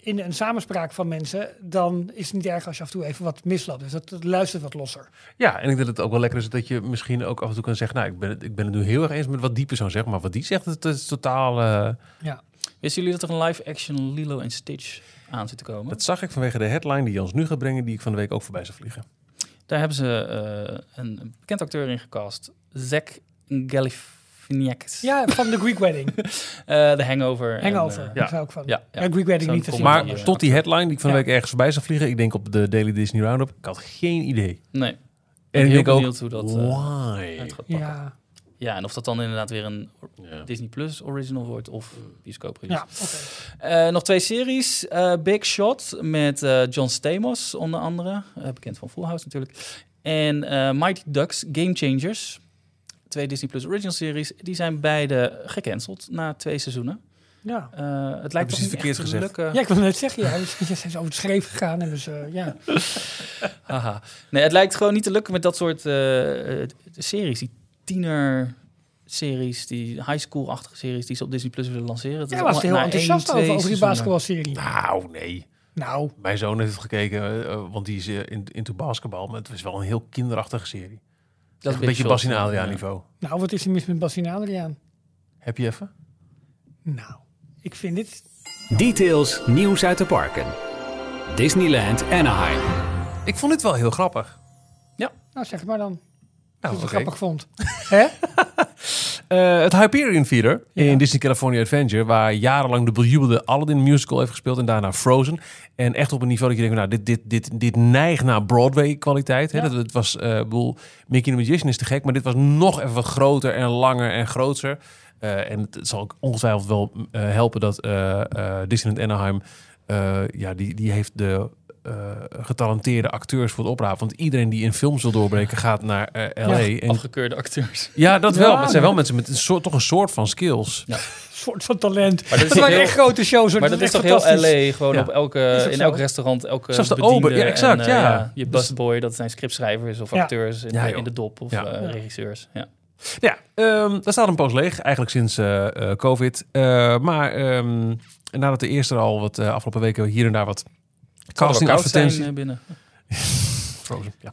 in een samenspraak van mensen... dan is het niet erg als je af en toe even wat misloopt. Dus dat, dat luistert wat losser. Ja, en ik denk dat het ook wel lekker is dat je misschien ook af en toe kan zeggen... nou, ik ben het, ik ben het nu heel erg eens met wat dieper zo zeggen. Maar wat die zegt, het is totaal... eh, Ja. Wisten jullie dat er een live-action Lilo en Stitch aan zit te komen? dat zag ik vanwege de headline die Jans nu gaat brengen... die ik van de week ook voorbij zou vliegen. Daar hebben ze eh, een bekend acteur in gecast, Zach Ja, van The Greek (laughs) Wedding. Eh, The Hangover. en, Hangover. eh, Daar zou ik van. ja, Ja, ja. Greek Wedding niet te zien. Maar Ja. tot die headline die ik van de Ja. week ergens voorbij zou vliegen... ik denk op de Daily Disney Roundup... ik had geen idee. nee. En ik denk ook, benieuwd hoe dat eh, why? uit gaat pakken. Ja, Ja, en of dat dan inderdaad weer een Ja. Disney Plus original wordt of bioscoop ja oké. Eh, nog twee series. Eh, Big Shot met eh, John Stamos onder andere. Eh, bekend van Full House natuurlijk. En eh, Mighty Ducks Game Changers. Twee Disney Plus original series. Die zijn beide gecanceld na twee seizoenen. Ja. Eh, het lijkt precies verkeerd gezegd. lukken. ja, ik wil net zeggen, ja, misschien zijn ze over het schreef gegaan. En dus, eh, ja. (laughs) Haha. Nee, het lijkt gewoon niet te lukken met dat soort eh, series. Die tiener series, die high school-achtige series die ze op Disney Plus willen lanceren. Jij was heel enthousiast over, over die basketbalserie. Nou, nee. Nou, Mijn zoon heeft het gekeken, want die is in, into basketbal. Maar het was wel een heel kinderachtige serie. Dat een Big beetje ja. Adriaan niveau. nou, wat is er mis met Bastien Adriaan? Heb je even? Nou, ik vind dit... Details nieuws uit de parken. Disneyland Anaheim. Ik vond dit wel heel grappig. Nou, zeg maar dan. Nou, Wat je oké. grappig vond. (laughs) Hè? Eh, het Hyperion Theater Ja. in Disney California Adventure, waar jarenlang de bejubelde Aladdin musical heeft gespeeld en daarna Frozen. En echt op een niveau dat je denkt, nou, dit, dit, dit, dit neigt naar Broadway kwaliteit. Hè? Ja. Dat, het was, eh, ik bedoel, Mickey the Magician is te gek, maar dit was nog even wat groter en langer en groter. Eh, en het zal ook ongetwijfeld wel helpen dat Disneyland Anaheim, ja, die, die heeft de eh, getalenteerde acteurs voor het oprapen. Want iedereen die in films wil doorbreken gaat naar eh, LA. Ja, en, Afgekeurde acteurs. ja, dat Ja, wel. Maar het zijn wel mensen met een soort, toch een soort van skills. soort van talent. Maar dat is (laughs) dat toch waren heel- echt grote shows. Maar dat is echt toch heel. LA, gewoon Ja. op elke, Is in zo. elk restaurant, elke Zelfs de bediende ober, ja, exact, en, eh, ja. Je busboy, dat zijn scriptschrijvers of Ja. acteurs in, Ja, de, joh. in de dop of Ja. Ja. regisseurs. Ja. Ja, ehm daar staat een poos leeg, eigenlijk sinds COVID. Maar ehm, nadat de eerste al wat afgelopen weken hier en daar wat casting advertenties... eh, binnen. (laughs) Frozen, ja.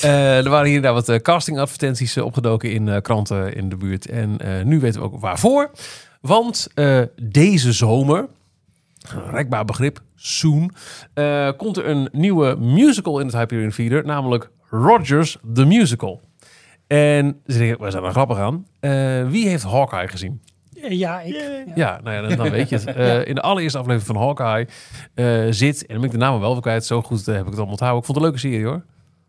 Eh, er waren hier wat casting advertenties opgedoken in eh, kranten in de buurt. En eh, nu weten we ook waarvoor. Want eh, deze zomer, een rekbaar begrip, soon, eh, komt er een nieuwe musical in het Hyperion Theater, namelijk Rogers the Musical. En ze denken, waar zijn er grappig aan? Eh, wie heeft Hawkeye gezien? Ja, ik. Ja. Ja, nou ja, dan, dan weet je het. (laughs) Eh, In de allereerste aflevering van Hawkeye eh, zit, en dan ben ik de naam wel weer kwijt, zo goed eh, heb ik het al onthouden. Ik vond het een leuke serie hoor.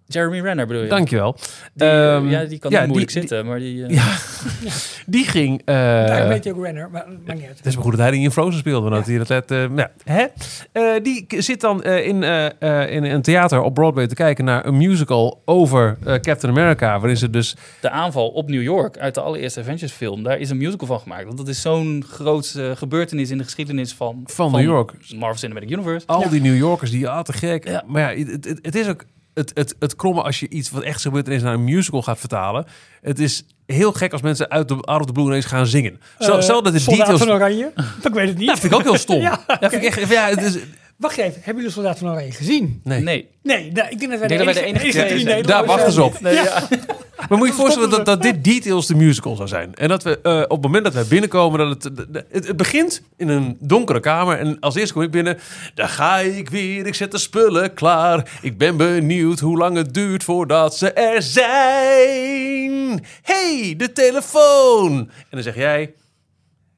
Jeremy Renner bedoel je? Dankjewel. Die, Ehm, ja, die kan ja, niet moeilijk die- zitten, maar die... eh, Ja, (laughs) die ging... eh, Daar weet je ook Renner, maar maakt niet uit. het is maar goed dat hij die in Frozen speelde. Want hij dat let, eh, ja, hè? Eh, die zit dan eh, in, eh, eh, in een theater op Broadway te kijken naar een musical over eh, Captain America. Waarin ze dus... De aanval op New York uit de allereerste Avengers film, daar is een musical van gemaakt. Want dat is zo'n grootse gebeurtenis in de geschiedenis van, Van New York. Marvel Cinematic Universe. Al Ja. die New Yorkers die, ah, te gek. Ja. Maar ja, het, het, het is ook het, het, het kromme als je iets wat echt gebeurd is naar een musical gaat vertalen. Het is heel gek als mensen uit de out of the blue ineens gaan zingen. Zo, Eh, stel dat de Soldaat details... van Oranje? (laughs) ik weet het niet. Ja, vind ik ook heel stom. (laughs) Ja, Dat vind ik echt, ja, het is, Wacht even, hebben jullie Soldaat van Oranje gezien? nee. Nee. Nee, nou, ik denk dat wij dat de enige twee drie zijn. Nederlanders Daar wachten ze op. Nee, ja. Maar moet je (laughs) je voorstellen dat, dat dit Details de musical zou zijn. En dat we eh, op het moment dat wij binnenkomen, dat het, het, het begint in een donkere kamer. En als eerste kom ik binnen, daar ga ik weer, ik zet de spullen klaar. Ik ben benieuwd hoe lang het duurt voordat ze er zijn. hey, de telefoon. En dan zeg jij,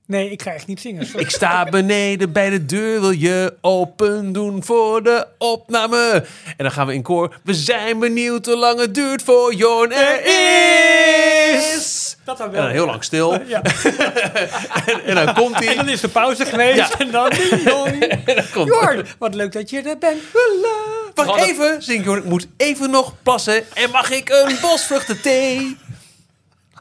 Nee, ik ga echt niet zingen. sorry. ik sta beneden bij de deur, wil je open doen voor de opname? En dan gaan we in koor, we zijn benieuwd hoe lang het duurt voor Jorn er is. Dat dan En wel. dan heel lang stil. (laughs) Ja. En, en dan komt En dan hij. is de pauze geweest Ja. en dan ding (laughs) dong. En dan komt Jorn, wat leuk dat je er bent. Wacht even, zingt Jorn. Ik moet even nog plassen. En mag ik een bosvruchtenthee?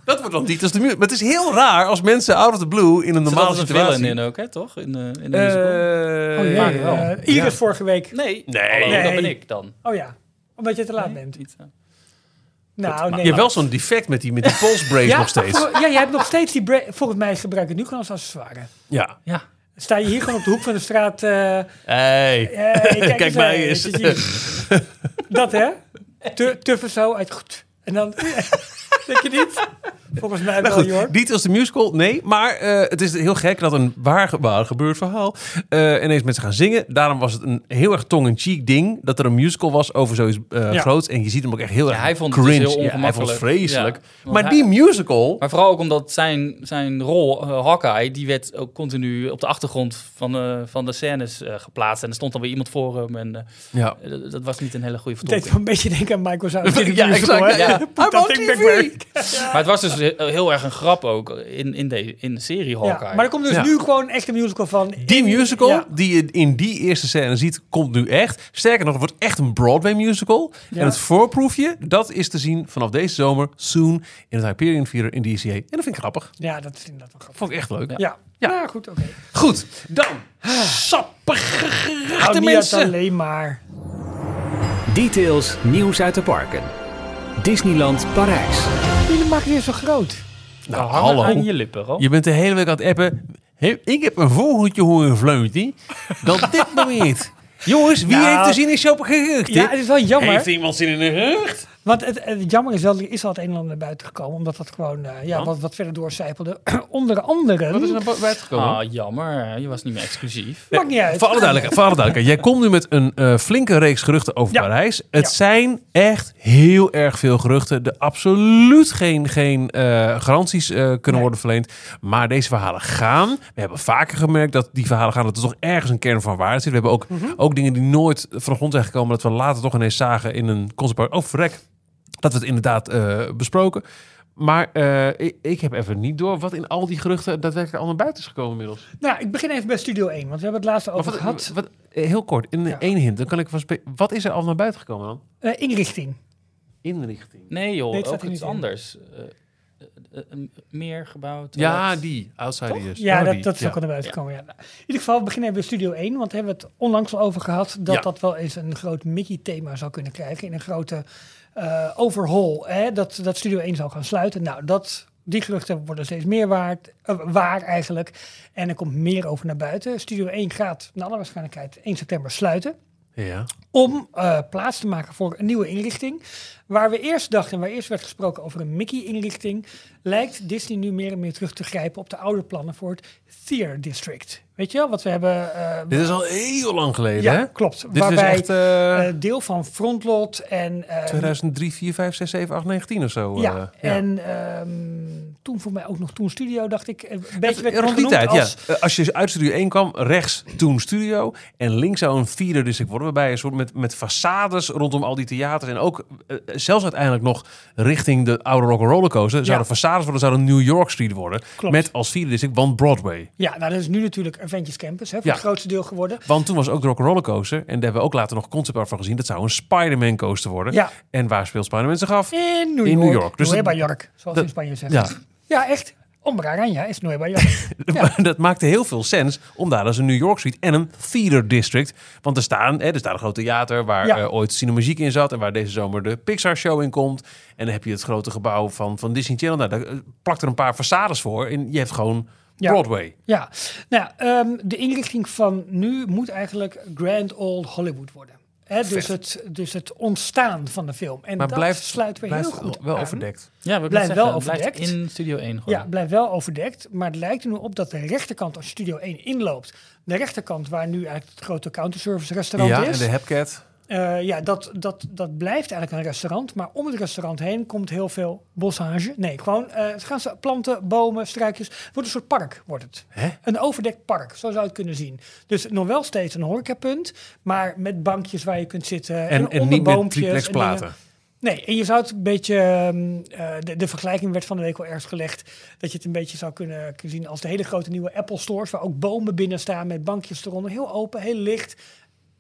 Dat wordt dan niet als de muur. Maar het is heel raar als mensen out of the blue in een Er normale zat een villain situatie... in ook, hè, toch? In, de in de musical. Eh, Oh jee, vaak wel. eh, Iris Ja. vorige week. Nee, Nee. hallo, Nee. dat ben ik dan. Oh ja, omdat je te laat bent. Iets, eh. Nou, nee. Je hebt wel zo'n defect met die, met die polsbrace ja, nog steeds. voor- ja, jij hebt nog steeds die... Volgens mij gebruik ik het nu gewoon als accessoire. Ja. Ja. Sta je hier gewoon op de hoek van de straat... eh, Hey. eh, kijk, (laughs) Kijk mij eh, eens. zit hier. Dat hè? (laughs) Tu- Tuffen zo uit goed. En dan... (laughs) Denk je niet? Volgens mij Nou wel, goed, hoor. niet als de musical, nee. Maar eh, het is heel gek dat een waar, waar gebeurd verhaal eh, ineens mensen gaan zingen. Daarom was het een heel erg tong-in-cheek ding dat er een musical was over zoiets Ja. groots. En je ziet hem ook echt heel Ja, erg hij vond het dus cringe. heel Ja, hij vond het ongemakkelijk. vreselijk. Maar hij- die musical... Maar vooral ook omdat zijn, zijn rol, Hawkeye, die werd ook continu op de achtergrond van, eh, van de scènes geplaatst. En er stond dan weer iemand voor hem. En eh, ja. dat- was niet een hele goede Het deed vertolking. een beetje denken aan Michael de (laughs) Ja, musical, exact. hè? Ja. (laughs) I'm on TV. (laughs) Maar het was dus he- heel erg een grap ook in, in, de, in de serie Hawkeye. Ja, maar er komt dus Ja. nu gewoon echt een musical van. Die musical, Ja. die je in die eerste scène ziet, komt nu echt. Sterker nog, het wordt echt een Broadway musical. Ja. En het voorproefje, dat is te zien vanaf deze zomer, soon, in het Hyperion Theater in DCA. En dat vind ik grappig. Ja, dat is inderdaad wel grappig. Vond ik echt leuk. Ja, Ja. ja. Nou, goed, oké. Goed, dan. Sappige Nou, geruchten, mensen. alleen maar. Details nieuws uit de parken. Disneyland Parijs. Jullie maken weer zo groot. Nou, hangen hallo. aan je lippen, Rob. Je bent de hele week aan het appen. Ik heb een vogeltje horen fluiten. (laughs) Dat dit beweert. Jongens, wie Nou, heeft er zin in zo'n gerucht? Ja, het is wel jammer. Heeft iemand zin in een gerucht? Want het, het jammer is wel, er is al het een en ander naar buiten gekomen. Omdat dat gewoon eh, ja, wat, wat verder doorcijpelde. (clears throat) Onder andere... Wat is er naar bu- buiten gekomen? Ah, jammer. Je was niet meer exclusief. (laughs) Maakt niet uit. Voor alle duidelijkheid, voor alle duidelijkheid. Jij komt nu met een eh, flinke reeks geruchten over Ja. Parijs. Het Ja. zijn echt heel erg veel geruchten. Er absoluut geen, geen eh, garanties eh, kunnen Nee. worden verleend. Maar deze verhalen gaan. We hebben vaker gemerkt dat die verhalen gaan. Dat er toch ergens een kern van waarheid zit. We hebben ook, Mhm. ook dingen die nooit van de grond zijn gekomen. Dat we later toch ineens zagen in een concept. Oh, verrek. Dat we het inderdaad eh, besproken. Maar eh, ik, ik heb even niet door wat in al die geruchten daadwerkelijk al naar buiten is gekomen inmiddels. Nou, ik begin even bij Studio 1. Want we hebben het laatst Maar over wat, gehad. wat, heel kort, in Ja. één hint, dan kan ik van Wat is er al naar buiten gekomen dan? Eh, inrichting. Inrichting. Nee joh, Nee, ook iets anders. Eh, meer gebouwd. Ja, die. Outsiders. Ja, Oh, dat, die, dat is ja. ook al naar buiten gekomen. Ja. Nou, in ieder geval, we beginnen even bij Studio 1. Want daar hebben we het onlangs al over gehad. Dat Ja. dat wel eens een groot Mickey-thema zou kunnen krijgen. In een grote eh, overhaul. Hè? Dat, dat Studio 1 zou gaan sluiten. Nou, dat, die geruchten worden steeds meer waard, eh, waar eigenlijk. En er komt meer over naar buiten. Studio 1 gaat naar alle waarschijnlijkheid 1 september sluiten. Ja. om eh, plaats te maken voor een nieuwe inrichting. Waar we eerst dachten, waar eerst werd gesproken over een Mickey-inrichting, lijkt Disney nu meer en meer terug te grijpen op de oude plannen voor het Theater District. Weet je wel, wat we hebben... eh, Dit is al heel lang geleden, ja, hè? klopt. Dit waarbij is echt eh, deel van Frontlot en... eh, 2003, 4, 5, 6, 7, 8, 9, 10 of zo. ja, eh, en ehm, toen voor mij ook nog Toen Studio, dacht ik. Een beetje werd Rond die tijd, als- ja. Eh, Als je uit Studio 1 kwam, rechts toen Studio. En links zou een vierde district worden. Waarbij een soort met, met façades rondom al die theaters. En ook eh, zelfs uiteindelijk nog richting de oude rock'n'roller coaster. Zouden façades worden, zouden New York Street worden. Klopt. Met als vierde district, want Broadway. Ja, nou dat is nu natuurlijk Avengers Campus, hè, voor Ja. het grootste deel geworden. Want toen was ook de rock'n'roller coaster. En daar hebben we ook later nog concept art van gezien. Dat zou een Spider-Man coaster worden. Ja. En waar speelt Spider-Man zich af? In New In York. New York. Dus dat- York, zoals dat- in Spanje zeggen. Ja, Ja, echt. Ombraranja is Nueva (laughs) York. Ja. dat maakte heel veel sens om daar dus een New York Street en een theater district. Want er staan, hè, er staat een groot theater waar Ja. eh, ooit Cinemagiek in zat en waar deze zomer de Pixar Show in komt. En dan heb je het grote gebouw van, van Disney Channel. Nou, daar eh, plakt er een paar façades voor en je hebt gewoon Ja. Broadway. ja. Nou, ja, ehm, de inrichting van nu moet eigenlijk Grand Old Hollywood worden. Dus, het, dus het ontstaan van de film. En Maar dat blijft, sluit weer blijft heel goed wel aan. overdekt. Ja, we Blijft zeggen, wel het blijft overdekt. in Studio 1 gewoon. Ja, blijft wel overdekt. Maar het lijkt er nu op dat de rechterkant, als Studio 1 inloopt, de rechterkant waar nu eigenlijk het grote counterservice restaurant Ja, is. en de Hepcat. Eh, ja, dat, dat, dat blijft eigenlijk een restaurant. Maar om het restaurant heen komt heel veel bossage. Nee, gewoon eh, het gaan ze planten, bomen, struikjes. Het wordt een soort park, wordt het. Hè? Een overdekt park, zo zou je het kunnen zien. Dus nog wel steeds een horecapunt, maar met bankjes waar je kunt zitten. En, en niet met en platen. Nee, en je zou het een beetje. ehm, eh, de, de vergelijking werd van de week al ergens gelegd. Dat je het een beetje zou kunnen, kunnen zien als de hele grote nieuwe Apple stores. Waar ook bomen binnen staan met bankjes eronder. Heel open, heel licht.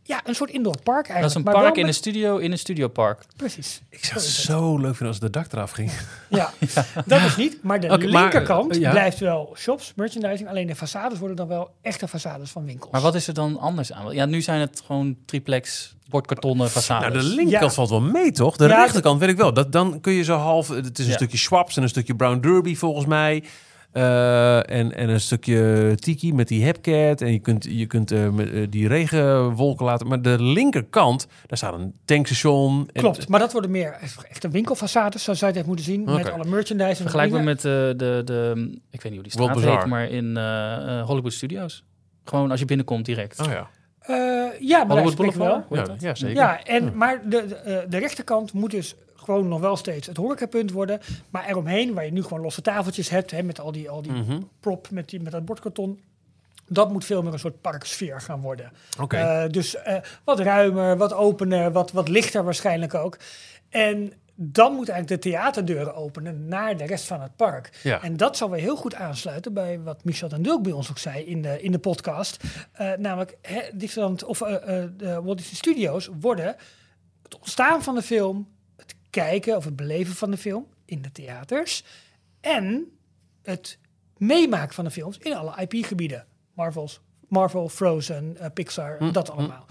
Ja, een soort indoor park eigenlijk. Dat is een maar park in met- een studio in een studiopark. Precies. Ik zou het Zo leuk vinden als de dak eraf ging. (laughs) (laughs) Ja, dat is niet. Maar de linkerkant eh, ja. blijft wel shops, merchandising. Alleen de façades worden dan wel echte façades van winkels. Maar wat is er dan anders aan? Ja, nu zijn het gewoon triplex, bordkartonnen, façades. Nou, de linkerkant Ja. valt wel mee, toch? De Ja, rechterkant weet ik wel. Dat, dan kun je zo half... Het is een Ja. stukje Schwabs en een stukje Brown Derby volgens mij. Eh, en, en een stukje Tiki met die Hepcat. En je kunt, je kunt eh, met, eh, die regenwolken laten. Maar de linkenkant, daar staat een tankstation. En, Klopt, maar dat worden meer echte winkelfaçades, zoals jij het heeft moeten zien. Met alle merchandise. en Vergelijkbaar met eh, de, de, ik weet niet hoe die straat heet, maar in Hollywood Studios. Gewoon als je binnenkomt direct. Oh ja. Eh, ja, maar Hollywood dat wel. Hoe heet Ja, zeker. Ja, en, maar de, de, de rechterkant moet dus gewoon nog wel steeds het horecapunt worden. Maar eromheen, waar je nu gewoon losse tafeltjes hebt, hè, met al die, al die Mhm. prop, met, die, met dat bordkarton. Dat moet veel meer een soort parksfeer gaan worden. Oké. Eh, dus eh, wat ruimer, wat opener, wat, wat lichter waarschijnlijk ook. En dan moet eigenlijk de theaterdeuren openen naar de rest van het park. Ja. En dat zal weer heel goed aansluiten bij wat Michel en Dulk bij ons ook zei in de, in de podcast. Eh, namelijk, Disneyland of eh, eh, de Walt Disney Studios worden het ontstaan van de film, kijken of het beleven van de film in de theaters en het meemaken van de films in alle IP-gebieden. Marvel's, Marvel, Frozen, eh, Pixar, Hm, dat allemaal.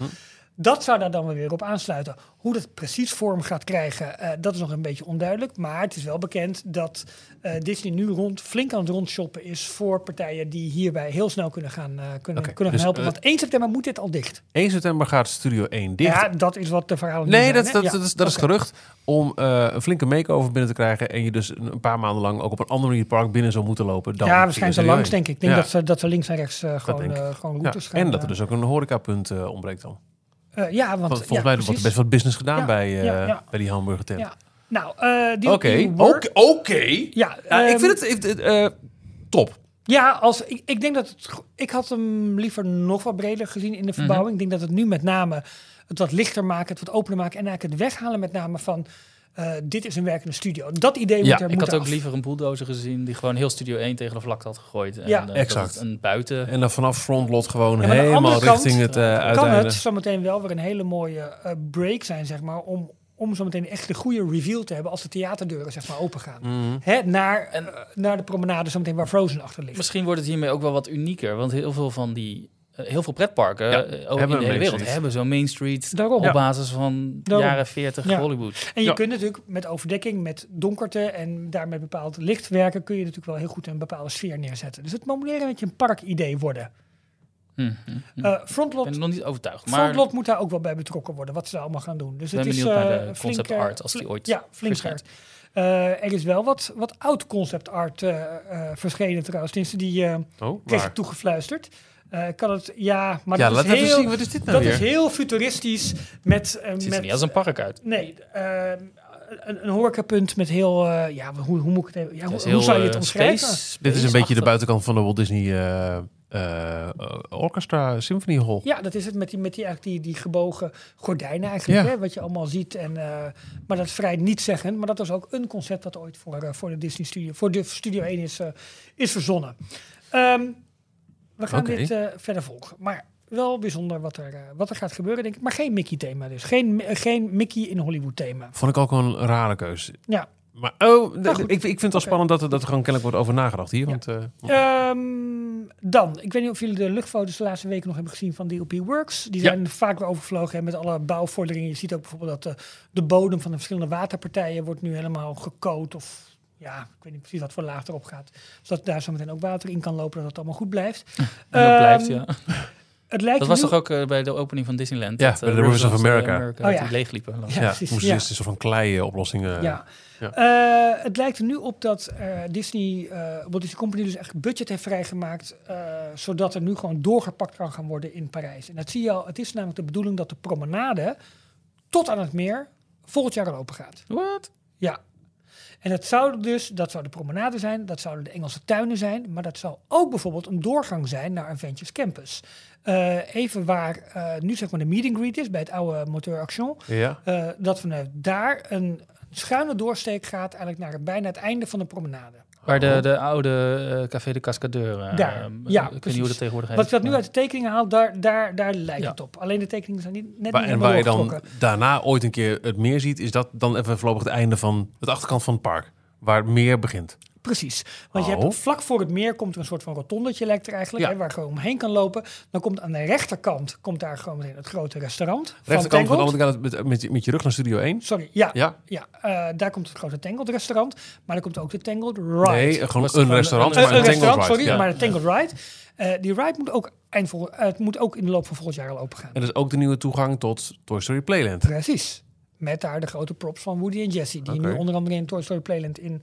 Dat zou daar dan weer op aansluiten. Hoe dat precies vorm gaat krijgen, eh, dat is nog een beetje onduidelijk. Maar het is wel bekend dat eh, Disney nu rond, flink aan het rondshoppen is voor partijen die hierbij heel snel kunnen gaan, eh, kunnen, kunnen dus, helpen. Want 1 september moet dit al dicht. 1 september gaat Studio 1 dicht. Ja, dat is wat de verhalen Nee, zijn, dat, dat, Ja, dat, is, dat is oké. gerucht om een flinke makeover binnen te krijgen. En je dus een paar maanden lang ook op een andere manier het park binnen zou moeten lopen. Dan Ja, waarschijnlijk langs, 1. denk ik. Ik denk Ja. dat, ze, dat ze links en rechts gewoon, gewoon routes gaan. En dat er dus ook een horecapunt ontbreekt dan. Eh, ja, want Want volgens ja, mij wordt er best wat business gedaan Ja, bij, eh, ja, ja. bij die hamburger tent. Ja. Nou, eh die Oké, oké, oké. Ja, ik ehm, vind het eh, top. Ja, als, ik, ik denk dat het, ik had hem liever nog wat breder gezien in de Mhm. verbouwing. Ik denk dat het nu met name het wat lichter maken, het wat opener maken en eigenlijk het weghalen met name van eh, dit is een werkende studio. Dat idee Ja, moet er Ik moet had er ook af. liever een bulldozer gezien die gewoon heel Studio 1 tegen de vlakte had gegooid. En, Ja. eh, Exact. Een buiten. En dan vanaf frontlot gewoon Ja, helemaal kant richting het eh kan uiteinde. het zometeen wel weer een hele mooie eh, break zijn, zeg maar, om, om zometeen echt de goede reveal te hebben als de theaterdeuren zeg maar open gaan. Hè, naar, eh, naar de promenade zometeen waar Frozen achter ligt. Misschien wordt het hiermee ook wel wat unieker. Want heel veel van die. Eh, heel veel pretparken Ja, eh, in hebben de hele Main wereld Street. hebben zo'n Main Street Daarom. op basis van Daarom. jaren 40 Ja. Hollywood. En je Ja. kunt natuurlijk met overdekking, met donkerte en daarmee bepaald licht werken, kun je natuurlijk wel heel goed een bepaalde sfeer neerzetten. Dus het moet meer een beetje een parkidee worden. Hm, hm, hm. Eh Ik frontlot, ben nog niet overtuigd. Maar frontlot moet daar ook wel bij betrokken worden, wat ze allemaal gaan doen. Dus ben het is naar eh, flink, concept art als die ooit Ja, flink verschijnt. Eh, er is wel wat, wat oud concept art eh, eh, verschenen trouwens. Tenminste, die eh Oh, kreeg ik toegefluisterd. Eh, ik kan het, ja, maar Ja, dat, laat is even heel, zien. Wat is dit nou dat weer? is heel futuristisch met... eh, het ziet met er niet als een park uit. Nee, eh, een, een horecapunt met heel... eh, ja, hoe, hoe moet ik het even... Ja, hoe, zou je het omschrijven? space- Dit is een beetje de buitenkant van de Walt Disney eh, eh, Orchestra Symphony Hall. Ja, dat is het met die, met die, eigenlijk die, die gebogen gordijnen eigenlijk, Ja. hè, wat je allemaal ziet. En, eh, maar dat is vrij niet zeggen. Maar dat was ook een concept dat ooit voor, voor de Disney Studio, voor de Studio 1 is, is verzonnen. Ehm, we gaan dit eh, verder volgen. Maar wel bijzonder wat er, eh, wat er gaat gebeuren, denk ik. Maar geen Mickey-thema dus. Geen, eh, geen Mickey in Hollywood-thema. Vond ik ook wel een rare keuze. Ja. Maar oh, Nou, ik, ik vind het wel spannend dat er, dat er gewoon kennelijk wordt over nagedacht hier. Ja. Want, eh, Ehm, dan, ik weet niet of jullie de luchtfoto's de laatste weken nog hebben gezien van DOP Works. Die Ja. zijn vaak weer overvlogen met alle bouwvorderingen. Je ziet ook bijvoorbeeld dat de, de bodem van de verschillende waterpartijen wordt nu helemaal gecoat of ja, ik weet niet precies wat voor laag erop gaat. Zodat daar zo meteen ook water in kan lopen, dat het allemaal goed blijft. En dat Ehm, blijft, ja. Het lijkt Dat was nu- toch ook eh, bij de opening van Disneyland? Ja, dat, bij eh, de Rivers of America. Oh, ja. die leegliepen. Ja, ja, moest ja. dus een soort van klei oplossingen. Ja. ja. Eh, het lijkt er nu op dat eh, Disney, eh Walt Disney Company dus echt budget heeft vrijgemaakt, eh, zodat er nu gewoon doorgepakt kan gaan worden in Parijs. En dat zie je al. Het is namelijk de bedoeling dat de promenade tot aan het meer volgend jaar al open gaat. What? Ja. En dat zou dus, dat zou de promenade zijn, dat zouden de Engelse tuinen zijn, maar dat zou ook bijvoorbeeld een doorgang zijn naar Adventures Campus. Eh, even waar eh, nu zeg maar de meet and greet is bij het oude Moteur Action, Ja. eh, dat vanuit daar een schuine doorsteek gaat eigenlijk naar bijna het einde van de promenade. Waar de, de oude eh, Café de Cascadeur. eh, Daar, ja, Ik weet niet precies. hoe dat tegenwoordig heet. Wat ik dat nu uit de tekeningen haal, daar, daar, daar lijkt Ja. het op. Alleen de tekeningen zijn niet, net Waar, niet en waar je dan daarna ooit een keer het meer ziet, is dat dan even voorlopig het einde van het achterkant van het park. Waar het meer begint. Precies. Want je Oh. hebt vlak voor het meer komt er een soort van rotondetje lijkt er eigenlijk, Ja. hè, waar je gewoon omheen kan lopen. Dan komt aan de rechterkant komt daar gewoon meteen het grote restaurant. van Rechterkant van andere kant met, met, je- met je rug naar Studio 1. Sorry, ja. Ja. ja eh, daar komt het grote Tangled restaurant. Maar er komt ook de Tangled Ride. Nee, gewoon een restaurant. een- maar een een restaurant, sorry. Ja. maar de Tangled Ride. eh, die ride moet ook, eind vol, eh, het moet ook in de loop van volgend jaar al open gaan. En dat is ook de nieuwe toegang tot Toy Story Playland. Precies. Met daar de grote props van Woody en Jessie. Die nu onder andere in Toy Story Playland in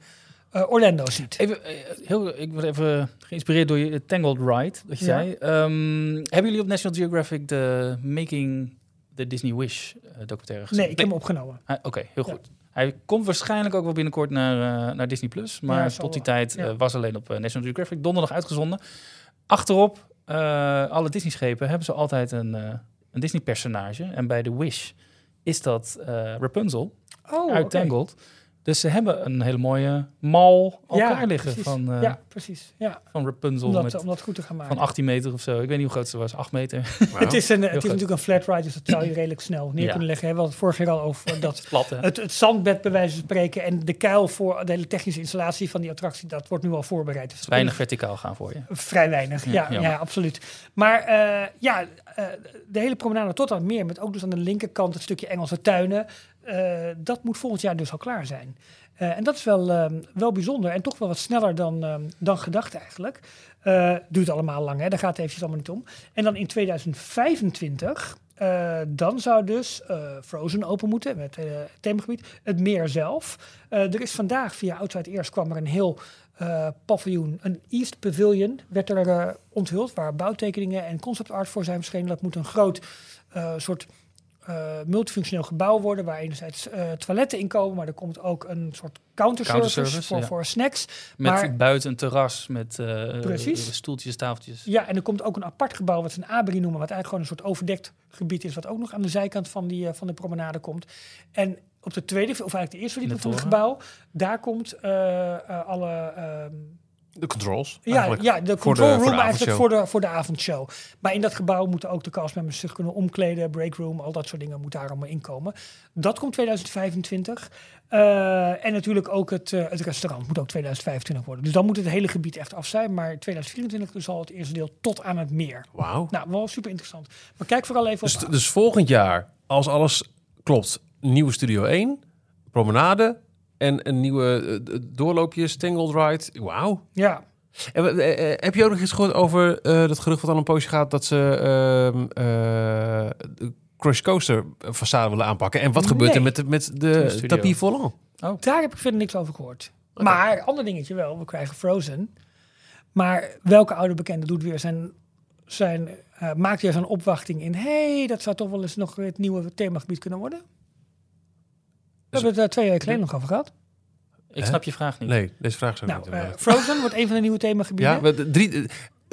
Orlando ziet. Even, eh, heel, ik word even geïnspireerd door je Tangled Ride, dat je Ja. zei. Ehm, hebben jullie op National Geographic de Making the Disney Wish eh, documentaire gezien? Nee, ik heb hem opgenomen. Ah, Oké, heel Ja. goed. Hij komt waarschijnlijk ook wel binnenkort naar, eh, naar Disney+. Plus, maar Ja, tot die wel. tijd Ja. eh, was alleen op eh, National Geographic. Donderdag uitgezonden. Achterop, eh, alle Disney-schepen hebben ze altijd een, eh, een Disney-personage. En bij The Wish is dat eh, Rapunzel Oh, uit. Tangled. Dus ze hebben een hele mooie mal al Ja, klaar liggen precies. van, eh, ja, precies. Ja, van Rapunzel. om, dat, met, om dat goed te gaan maken. van 18 meter of zo. Ik weet niet hoe groot ze was. 8 meter. Het is, een, het is natuurlijk een flat ride, dus dat zou je (clears throat) redelijk snel neer Ja. kunnen leggen. We hadden het vorig jaar al over (laughs) dat Plat, hè? het, het zandbed bij wijze van spreken en de kuil voor de hele technische installatie van die attractie, dat wordt nu al voorbereid. Dus Weinig verticaal gaan voor je. Vrij weinig, Ja, ja, absoluut. Maar eh, ja, eh, de hele promenade tot aan het meer, met ook dus aan de linkerkant het stukje Engelse tuinen, eh, dat moet volgend jaar dus al klaar zijn. Eh, en dat is wel, eh, wel bijzonder en toch wel wat sneller dan, eh, dan gedacht eigenlijk. Eh, duurt allemaal lang, hè? daar gaat het eventjes allemaal niet om. En dan in 2025, eh, dan zou dus Frozen open moeten met het themagebied, het meer zelf. Er is vandaag via Outside Ears kwam er een heel paviljoen, een East Pavilion, werd er eh, onthuld, waar bouwtekeningen en concept art voor zijn verschenen. Dat moet een groot soort eh, multifunctioneel gebouw worden, waar enerzijds eh, toiletten in komen, maar er komt ook een soort counterservice, Counterservice, voor, ja. voor snacks. Met Maar- buiten een terras met eh, stoeltjes, tafeltjes. Ja, en er komt ook een apart gebouw, wat ze een abri noemen, wat eigenlijk gewoon een soort overdekt gebied is, wat ook nog aan de zijkant van, die, van de promenade komt. En op de tweede, of eigenlijk de eerste verdieping van het gebouw, daar komt alle... De controls. Ja, ja, de control de- room voor eigenlijk voor de, voor de avondshow. Maar in dat gebouw moeten ook de castmembers zich kunnen omkleden, breakroom, al dat soort dingen moet daar allemaal inkomen. Dat komt 2025. Eh, en natuurlijk ook het, eh, het restaurant moet ook 2025 worden. Dus dan moet het hele gebied echt af zijn. Maar 2024 dus al het eerste deel tot aan het meer. Wauw. Nou, wel super interessant. Maar kijk vooral even op... Dus, dus volgend jaar, als alles klopt, nieuwe Studio 1, promenade en een nieuwe eh, doorloopjes, Tangled Ride. Wauw. ja, En, eh, eh, heb je ook nog iets gehoord over eh, dat gerucht wat al een poosje gaat dat ze ehm, eh, de Crush Coaster façade willen aanpakken? En wat gebeurt er met de, met de tapis volant? daar heb ik verder niks over gehoord. Maar, ander dingetje wel, we krijgen Frozen. Maar welke oude bekende doet weer zijn, zijn eh, maakt weer zijn opwachting in... hey, dat zou toch wel eens nog het nieuwe themagebied kunnen worden? We hebben het daar twee weken geleden nog over gehad. Ik Hè? snap je vraag niet. Nee, deze vraag zou ik Nou, niet eh, hebben. Frozen wordt een van de nieuwe themagebieden. Ja, drie, eh,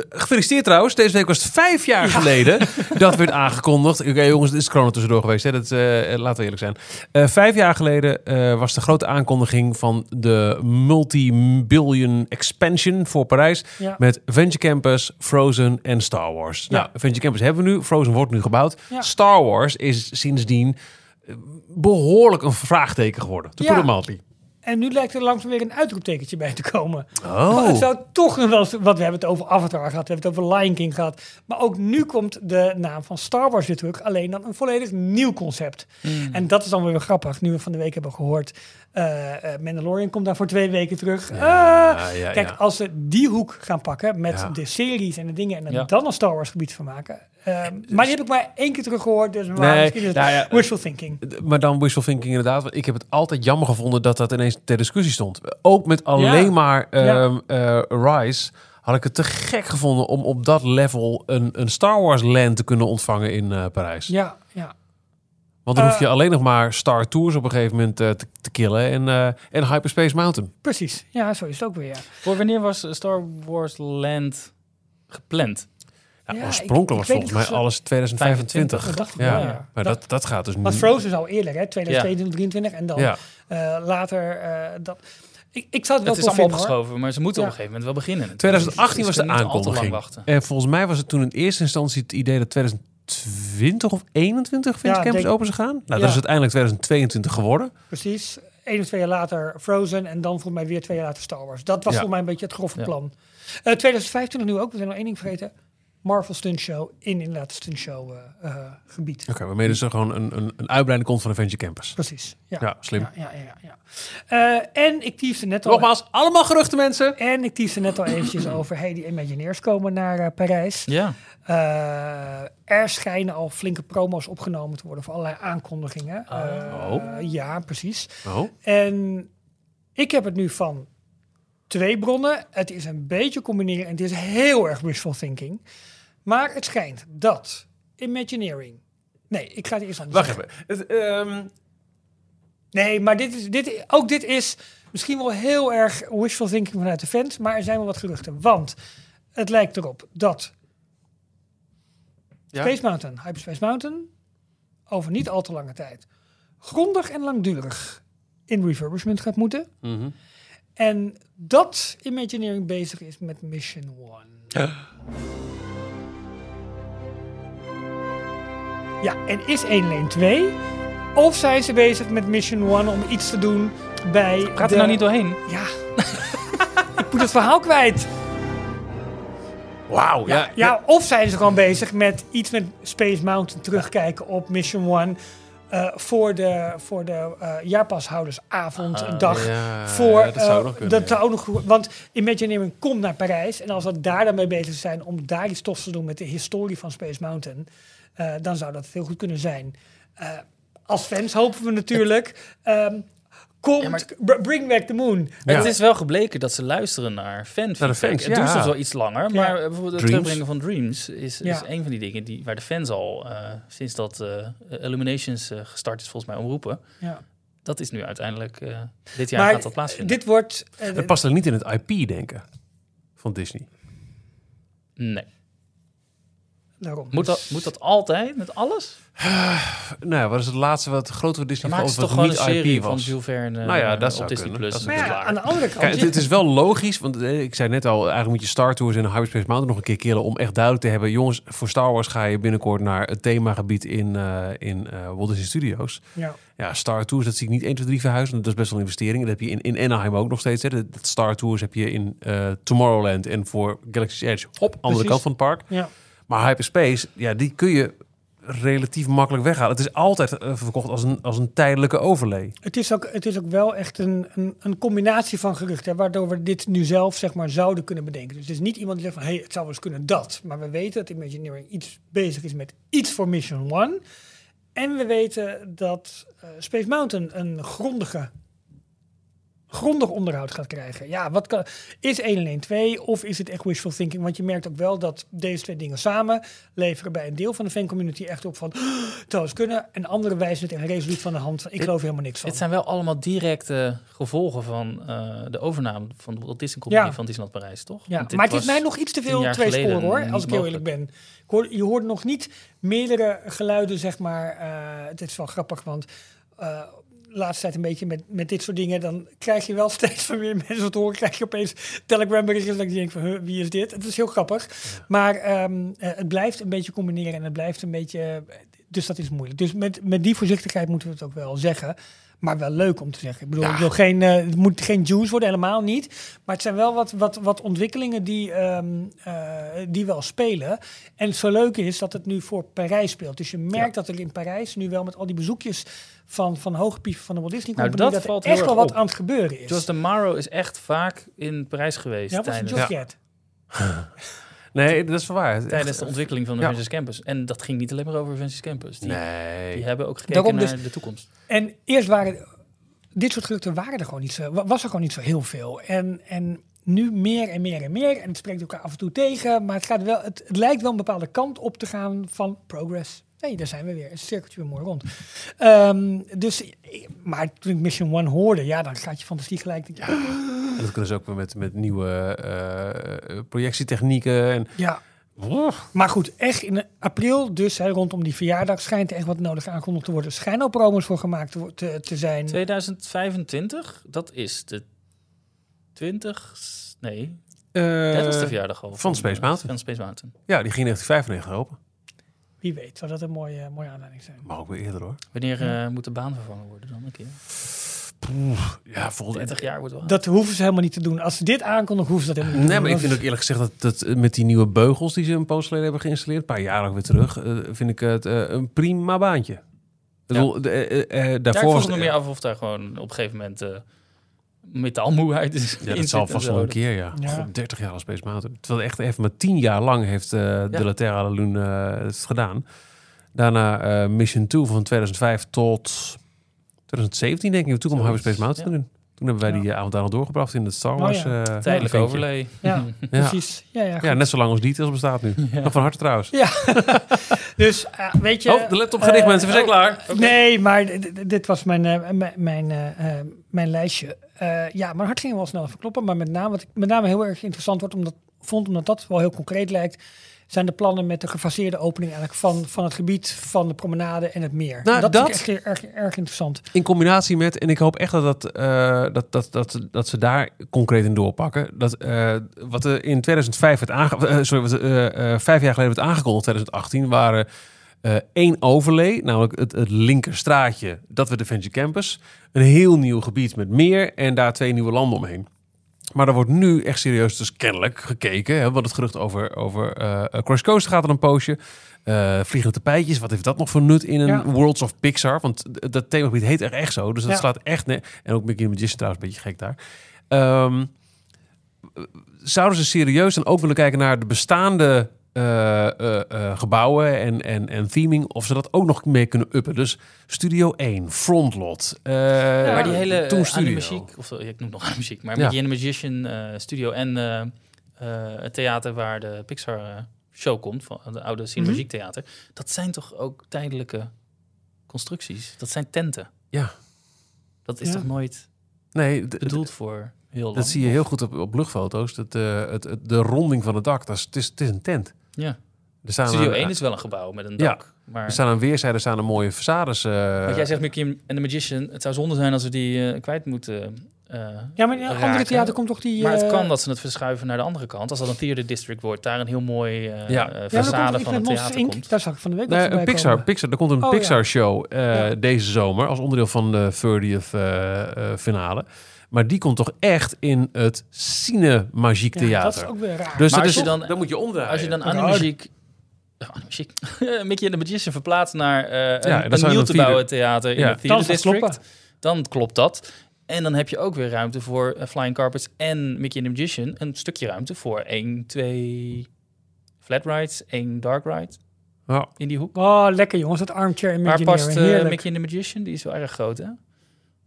gefeliciteerd trouwens. Deze week was het vijf jaar geleden (laughs) dat werd aangekondigd. Oké jongens, dit is corona tussendoor geweest. Hè? Dat, eh, laten we eerlijk zijn. Eh, vijf jaar geleden eh, was de grote aankondiging van de multi-billion expansion voor Parijs. Ja. Met Venture Campus, Frozen en Star Wars. Ja. Nou, Venture Campus hebben we nu. Frozen wordt nu gebouwd. Ja. Star Wars is sindsdien eh, behoorlijk een vraagteken geworden. To Ja. En nu lijkt er langzaam weer een uitroeptekentje bij te komen. Oh. Het zou toch nog wel eens, want we hebben het over Avatar gehad, we hebben het over Lion King gehad. Maar ook nu komt de naam van Star Wars weer terug, alleen dan een volledig nieuw concept. Hmm. En dat is dan weer grappig, nu we van de week hebben gehoord, eh, eh, Mandalorian komt daar voor twee weken terug. Ah, Ja, Kijk, ja. als ze die hoek gaan pakken met Ja. de series en de dingen en Ja. dan een Star Wars gebied van maken. Ehm, maar die heb ik maar één keer terug gehoord, dus Nee, misschien is het nou ja, wishful thinking. Maar dan wishful thinking inderdaad. Want ik heb het altijd jammer gevonden dat dat ineens ter discussie stond. Ook met alleen maar ehm eh, Rise had ik het te gek gevonden om op dat level een, een Star Wars land te kunnen ontvangen in eh, Parijs. Ja, ja. Want dan hoef je Eh, alleen nog maar Star Tours op een gegeven moment te, te killen en, eh, en Hyperspace Mountain. Precies. Ja, zo is het ook weer. Ja. Voor wanneer was Star Wars Land gepland? Ja, Ja, oorspronkelijk ik- was volgens niet mij alles 2025. Dat dacht ik ja, wel, ja. maar Dat- dat, dat gaat dus nu. Want Frozen is al eerder, hè? 2022, 2023 en dan Ja. Later eh, dat. Ik, ik zou het wel Het is allemaal vinden, hoor. opgeschoven, maar ze moeten Ja. op een gegeven moment wel beginnen. 2018 was Ze de kunnen niet al te lang aankondiging. wachten. En volgens mij was het toen in eerste instantie het idee dat 2020 of 21 Venture Ja, Campus denk- open zou gaan. Nou, Ja. dat is uiteindelijk 2022 geworden. Precies. Eén of twee jaar later Frozen en dan voor mij weer twee jaar later Star Wars. Dat was Ja. voor mij een beetje het grove Ja. plan. Eh 2025 nu ook. We zijn nog één ding vergeten. Marvel Stunt Show in inderdaad Stunt Show eh, eh, gebied. Oké, waarmee dus er gewoon een, een, een uitbreiding komt van de Venture Campus. Precies. Ja, Ja, slim. Ja, ja, ja, ja. Eh, en ik teasde net al. Nogmaals, allemaal geruchten mensen. En ik teasde net al eventjes (clears throat) over, hey, die Imagineers komen naar eh, Parijs. Ja, Eh, er schijnen al flinke promo's opgenomen te worden voor allerlei aankondigingen. Eh, Oh. Ja, precies. Oh, En ik heb het nu van twee bronnen. Het is een beetje combineren en het is heel erg wishful thinking. Maar het schijnt dat Imagineering... Nee, ik ga het eerst anders wacht zeggen. even. Het, ehm, Nee, maar dit is, dit, ook dit is misschien wel heel erg wishful thinking vanuit de fans. Maar er zijn wel wat geruchten. Want het lijkt erop dat Ja. Space Mountain, Hyperspace Mountain, over niet al te lange tijd, grondig en langdurig in refurbishment gaat moeten. Mhm. En dat Imagineering bezig is met Mission One. (gasps) (gasps) Ja, en is 1 lane 2? Of zijn ze bezig met Mission One om iets te doen bij. Praat de... er nou niet doorheen? Ja. (laughs) ik moet het verhaal kwijt. Wauw, ja. Ja, ja, of zijn ze gewoon bezig met iets met Space Mountain terugkijken op Mission One. eh, voor de, voor de eh jaarpashoudersavond, een dag. ja, voor, ja, dat zou eh, nog kunnen, dat ja. zou ook nog goed- want Imagineering komt naar Parijs. En als we daar dan mee bezig zijn om daar iets tofs te doen met de historie van Space Mountain. Eh, dan zou dat heel goed kunnen zijn. Eh, als fans hopen we natuurlijk. ehm, komt, Ja, maar- br- bring back the moon. Ja. Het is wel gebleken dat ze luisteren naar fanfeedback. Naar de fans, het duurt soms wel iets langer, maar bijvoorbeeld het Dreams. terugbrengen van Dreams is, is een van die dingen die, waar de fans al eh, sinds dat eh, Illuminations gestart is volgens mij omroepen. Ja. Dat is nu uiteindelijk, eh, dit jaar Maar gaat dat plaatsvinden. dit wordt... Het past er niet in het IP denken van Disney. Nee. Daarom. Moet dat, Dus- moet dat altijd met alles? Nou, wat is het laatste wat grote wat Disney geloof toch gewoon een niet serie IP van? Jules Verne Nou ja, eh, dat op zou Disney+. kunnen. Plus. Dat Maar ja, aan de andere kant... Kijk, het, het is wel logisch, want eh, ik zei net al, eigenlijk moet je Star Tours en Hyperspace Mountain nog een keer killen om echt duidelijk te hebben, jongens, voor Star Wars ga je binnenkort naar het themagebied in, eh in eh Walt Disney Studios. ja. Ja, Star Tours, dat zie ik niet 1, 2, 3 verhuizen. Dat is best wel een investering. Dat heb je in, in Anaheim ook nog steeds. Hè. De, de Star Tours heb je in eh, Tomorrowland en voor Galaxy's Edge op andere precies. kant van het park. Ja. Maar Hyperspace, ja, die kun je relatief makkelijk weghalen. Het is altijd eh, verkocht als een, als een tijdelijke overlay. Het is ook, het is ook wel echt een, een, een combinatie van geruchten, waardoor we dit nu zelf zeg maar, zouden kunnen bedenken. Dus het is niet iemand die zegt van, hey, het zou wel eens kunnen dat. Maar we weten dat Imagineering iets bezig is met iets voor Mission One. En we weten dat eh, Space Mountain een grondige, grondig onderhoud gaat krijgen. Ja, wat kan, is 112 of is het echt wishful thinking? Want je merkt ook wel dat deze twee dingen samen leveren bij een deel van de fancommunity echt op van, "Oh, het kunnen. En anderen wijzen het echt resoluut van de hand. Ik geloof helemaal niks van. Dit zijn wel allemaal directe gevolgen van eh, de overname van de Walt Disney Company Ja. van Disneyland Parijs, toch? Ja, maar het is mij nog iets te veel twee sporen hoor, als ik heel eerlijk ben. Hoor, je hoort nog niet meerdere geluiden, zeg maar. eh, het is wel grappig, want eh laatste tijd een beetje met, met dit soort dingen, dan krijg je wel (laughs) steeds van meer mensen te horen. Krijg je opeens Telegram berichtjes dat je denkt van, huh, wie is dit? Het is heel grappig. Maar ehm, eh, het blijft een beetje combineren en het blijft een beetje, dus dat is moeilijk. Dus met, met die voorzichtigheid moeten we het ook wel zeggen. Maar wel leuk om te zeggen. Ik bedoel, ik wil geen, eh, het moet geen juice worden, helemaal niet. Maar het zijn wel wat, wat, wat ontwikkelingen die, ehm, eh, die wel spelen. En het zo leuk is dat het nu voor Parijs speelt. Dus je merkt dat er in Parijs nu wel met al die bezoekjes van, van hoogpieven van de Walt Disney Nou, Company... dat dat, valt er echt wel wat op. aan het gebeuren is. Jos de Maro is echt vaak in Parijs geweest ja, was tijdens. Yet? (laughs) Nee, dat is waar. tijdens de ontwikkeling van de Ja. Avengers Campus. En dat ging niet alleen maar over Avengers Campus. Die, Nee. die hebben ook gekeken Daarom naar dus- de toekomst. En eerst waren dit soort geruchten waren er gewoon niet zo, wa- was er gewoon niet zo heel veel. En, en nu meer en meer en meer. En het spreekt elkaar af en toe tegen. Maar het, gaat wel, het, het lijkt wel een bepaalde kant op te gaan van progress. Nee, daar zijn we weer. Het cirkeltje weer mooi rond. Ehm, dus, eh, maar toen ik Mission One hoorde, ja, dan gaat je fantasie gelijk. denk je, Ja, En dat kunnen ze ook weer met, met nieuwe eh, projectietechnieken. En, Maar goed, echt in april, dus hè, rondom die verjaardag, schijnt er echt wat nodig aangekondigd te worden. Er schijnen al promos voor gemaakt te, te, te zijn. 2025, dat is de 20... Nee, Eh, dat is de verjaardag al. van Space eh, Mountain. Van Space Mountain. Ja, die ging in 1995 open. Wie weet, zou dat een mooie, mooie aanleiding zijn. Maar ook weer eerder hoor. Wanneer eh, moet de baan vervangen worden dan een keer? Ja, volgens 30 jaar wordt wel. Dat hoeven ze helemaal niet te doen. Als ze dit aankondigen, hoeven ze dat helemaal niet Nee, te maar doen. ik vind ook eerlijk gezegd dat, dat met die nieuwe beugels die ze een post geleden hebben geïnstalleerd, een paar jaar ook weer terug, eh, vind ik het eh, een prima baantje. Ik bedoel, eh, eh, daarvoor vroeg was ik me het- meer af of daar gewoon op een gegeven moment eh metaalmoeheid is. Ja, dat zal vast wel een keer, ja. Ja. God, 30 jaar als Space Mountain. Terwijl echt even maar 10 jaar lang heeft eh De La Terra de Lune eh, het gedaan. Daarna eh, Mission 2 van 2005 tot 2017 denk ik. Toen kwam Zoiets, Hyperspace Mountain ja. erin. Toen hebben wij die avond daar nog doorgebracht in het Star Oh, Wars. ja. eh, Tijdelijk overlay. (laughs) Ja, precies. Ja, ja, Ja, net zo lang als Details bestaat nu. Nog van harte trouwens. Ja. (laughs) dus weet je... Oh, de laptop eh, mensen. We zijn oh, klaar. Nee, maar dit was mijn, eh, mijn, mijn, eh, eh, mijn lijstje. Eh, ja, mijn hart ging wel snel even kloppen. Maar met name, wat ik met name heel erg interessant wordt, omdat, vond, omdat dat wel heel concreet lijkt, zijn de plannen met de gefaseerde opening eigenlijk van, van het gebied van de promenade en het meer. Nou, dat, ik echt erg, erg interessant. In combinatie met, en ik hoop echt dat, dat, eh, dat, dat, dat, dat ze daar concreet in doorpakken. Dat, eh, wat er in 2005 werd aange, sorry, wat, vijf jaar geleden werd aangekondigd, 2018, waren eh, één overlay, namelijk het, het linkerstraatje. Dat werd de Venture Campus. Een heel nieuw gebied met meer en daar twee nieuwe landen omheen. Maar er wordt nu echt serieus, dus kennelijk gekeken. Hè, want het gerucht over, over eh Crash Coaster gaat er een poosje. Eh, vliegende tapijtjes, wat heeft dat nog voor nut in een Ja. Worlds of Pixar? Want dat themagebied heet echt, echt zo. Dus dat Ja. slaat echt... Ne en ook Mickey Magician trouwens, een beetje gek daar. Ehm, zouden ze serieus dan ook willen kijken naar de bestaande eh, eh, eh, gebouwen en, en, en theming? Of ze dat ook nog mee kunnen uppen? Dus Studio 1, Frontlot. eh maar die hele Toen uh, Studio. Animagiek, of ik noem het nog Animagiek, maar Ja. And the Magician eh, Studio en het theater waar de Pixar eh, show komt, van de oude Cinemagiek Theater, dat zijn toch ook tijdelijke constructies? Dat zijn tenten. Ja. Dat is Ja. toch nooit Nee, bedoeld voor heel lang? Dat zie je heel goed op, op luchtfoto's. Dat, eh, het, het, de ronding van het dak, dat is, het, is, het is een tent. Ja. Er staan Studio aan, 1 is wel een gebouw met een Ja. dak. Maar er staan aan weerszijden staan er mooie façades. eh, wat jij zegt, Mickey and the Magician, het zou zonde zijn als we die eh, kwijt moeten. eh, Ja, maar in een andere theater komt toch die... Maar het kan dat ze het verschuiven naar de andere kant. Als dat een theater district wordt, daar een heel mooi eh Ja. façade van het theater Inc. komt. Daar zag ik van de week Nee, een Pixar, komen. Pixar. Er komt een Oh, ja. Pixar show eh, Ja. deze zomer als onderdeel van de 30th eh, eh, finale. Maar die komt toch echt in het Cinemagiek Ja, Theater. dat is ook weer raar. Dus dat als is je dan- dan moet je omdraaien. Als je dan. Animagiek... Ja, Animagiek. Mickey and the Magician verplaatst naar eh en dan een, nieuw te bouwen theater in Ja. het Theater District. Dan klopt dat. En dan heb je ook weer ruimte voor eh, Flying Carpets en Mickey and the Magician. Een stukje ruimte voor één, twee flat rides, één dark ride Ja. in die hoek. Oh, lekker jongens, dat armchair Waar Imagineering. past eh, Heerlijk. Mickey and the Magician? Die is wel erg groot, hè?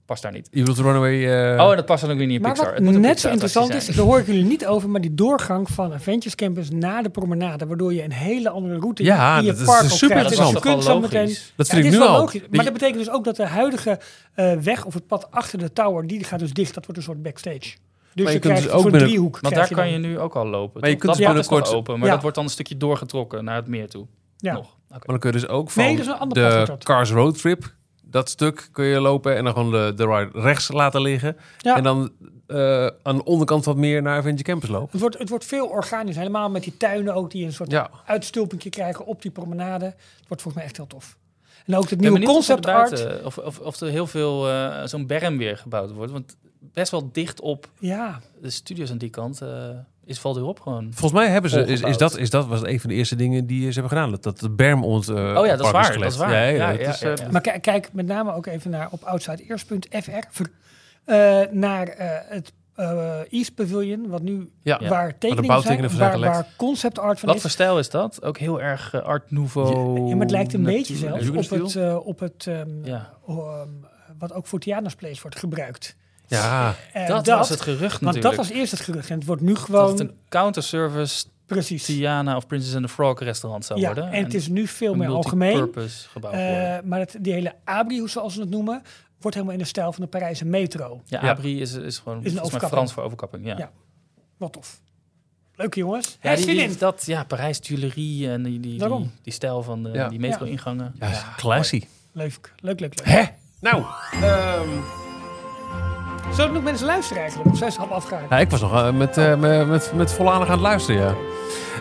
Past daar niet. Je bedoelt Runaway... eh, oh, en dat past dan ook weer niet in Maar Pixar. wat Het moet een net zo interessant is, daar hoor ik jullie niet over, maar die doorgang van Adventures Campus naar de promenade, waardoor je een hele andere route Ja, in je is park super krijgt. Dus is je toch kunt zo meteen... logisch? dat vind ik is nu al. logisch, maar dat betekent dus ook dat de huidige eh, weg of het pad achter de tower, die gaat dus dicht. Dat wordt een soort backstage. Dus je je, kunt krijgt dus een ook binnen- driehoek. Want daar kan je nu ook al lopen. Maar je kunt dat dus pad is nog binnenkort- open, maar Ja. dat wordt dan een stukje doorgetrokken naar het meer toe. Ja. Nog. Oké. Maar dan kun je dus ook van Nee, dat is een ander pad wordt de. Cars Road Trip, dat stuk kun je lopen en dan gewoon de, de ride rechts laten liggen. Ja. En dan eh, aan de onderkant wat meer naar Avenger Campus lopen. Het wordt, het wordt veel organisch, helemaal met die tuinen ook, die een soort Ja. uitstulpingje krijgen op die promenade. Het wordt volgens mij echt heel tof. En ook het nieuwe concept art. buiten- Of, of, of er heel veel eh, zo'n berm weer gebouwd wordt. Want best wel dicht op Ja, de studios aan die kant eh, is valt erop gewoon. Volgens mij hebben ze, is, is, dat, is dat was een van de eerste dingen die ze hebben gedaan. Dat, dat de berm het eh, Oh ja, dat is waar. Dat is waar. Ja, ja, Ja, dat ja, is, ja, eh, maar kijk, kijk met name ook even naar op outsideears.fr. eh, naar eh, het eh, East Pavilion, wat nu Ja. waar tekeningen zijn, van waar, waar concept art van Wat is. voor stijl is dat? Ook heel erg Art Nouveau. Ja, maar het lijkt een beetje zelfs op het, op het ehm, Ja. ehm, wat ook voor Tiana's Place wordt gebruikt. Ja, Eh, Dat, was het gerucht Want natuurlijk. dat was eerst het gerucht. En het wordt nu dat gewoon... het een counterservice precies. Tiana of Princess and the Frog restaurant zou Ja, worden. en het is nu veel een meer algemeen. multipurpose gebouw worden. Eh, maar het, die hele Abri, hoe zoals ze het noemen, wordt helemaal in de stijl van de Parijse metro. Ja, ja. Abri is, is gewoon volgens mij overkapping. Frans voor overkapping. Ja, Ja. Wat tof. Leuke jongens. Ja, die, dat, ja, Parijs tuilerie en die, die, die, die stijl van de, Ja. die metro-ingangen. ja, classy. Leuk, leuk, leuk. leuk. Hè? Nou, ehm, Zullen we nog mensen luisteren eigenlijk? Of zijn ze al afgehaakt? ja, ik was nog eh, met, eh, met, met, met volle aandacht aan het luisteren, ja.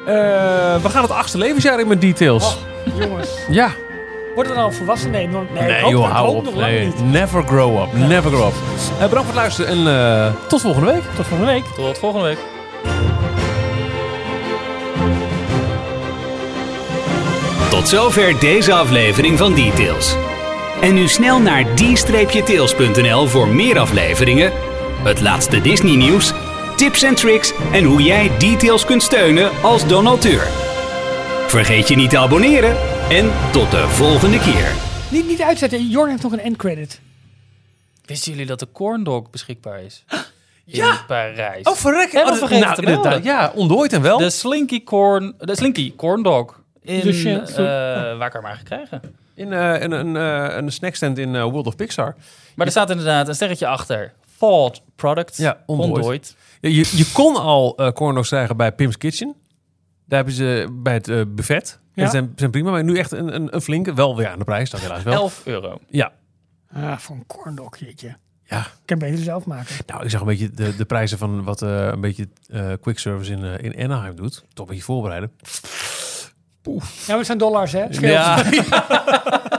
Eh, we gaan het achtste levensjaar in met details. Oh, jongens. Ja. Worden we dan al volwassen? Nee, nog, nee, Nee, joh, hou op. nog lang Nee, niet. never grow up. Never grow up. Bedankt voor het luisteren en eh, tot volgende week. Tot volgende week. Tot volgende week. Tot zover deze aflevering van Details. En nu snel naar d-tails.nl voor meer afleveringen, het laatste Disney nieuws, tips en tricks en hoe jij Details kunt steunen als donateur. Vergeet je niet te abonneren en tot de volgende keer. Niet, niet uitzetten. Jorn heeft nog een endcredit. Wisten jullie dat de corn dog beschikbaar is? In Ja. Parijs. Oh, verrek. Helemaal Oh, vergeten nou, te melden. Ja, ontdooid en wel. De Slinky corn, de Slinky corn dog. In, Dus je- eh, waar ik haar maar gekregen. In eh, een, een, eh, een snackstand in eh, World of Pixar. Maar er staat inderdaad een sterretje achter. Thought product. Ja. Ja, je, je kon al eh corndogs krijgen bij Pim's Kitchen. Daar hebben ze bij het eh, buffet. En Ja. zijn, zijn prima, maar nu echt een, een, een flinke, wel weer aan de prijs, dat helaas wel. 11 euro. Ja, Ah, voor een corndog, jeetje. ja. Ik kan beter zelf maken. Nou, ik zag een beetje de, de prijzen van wat eh, een beetje eh quick service in, in Anaheim doet. Toch een beetje voorbereiden. Ja, maar het zijn dollars, hè? Scheelt. Ja. (laughs) (laughs)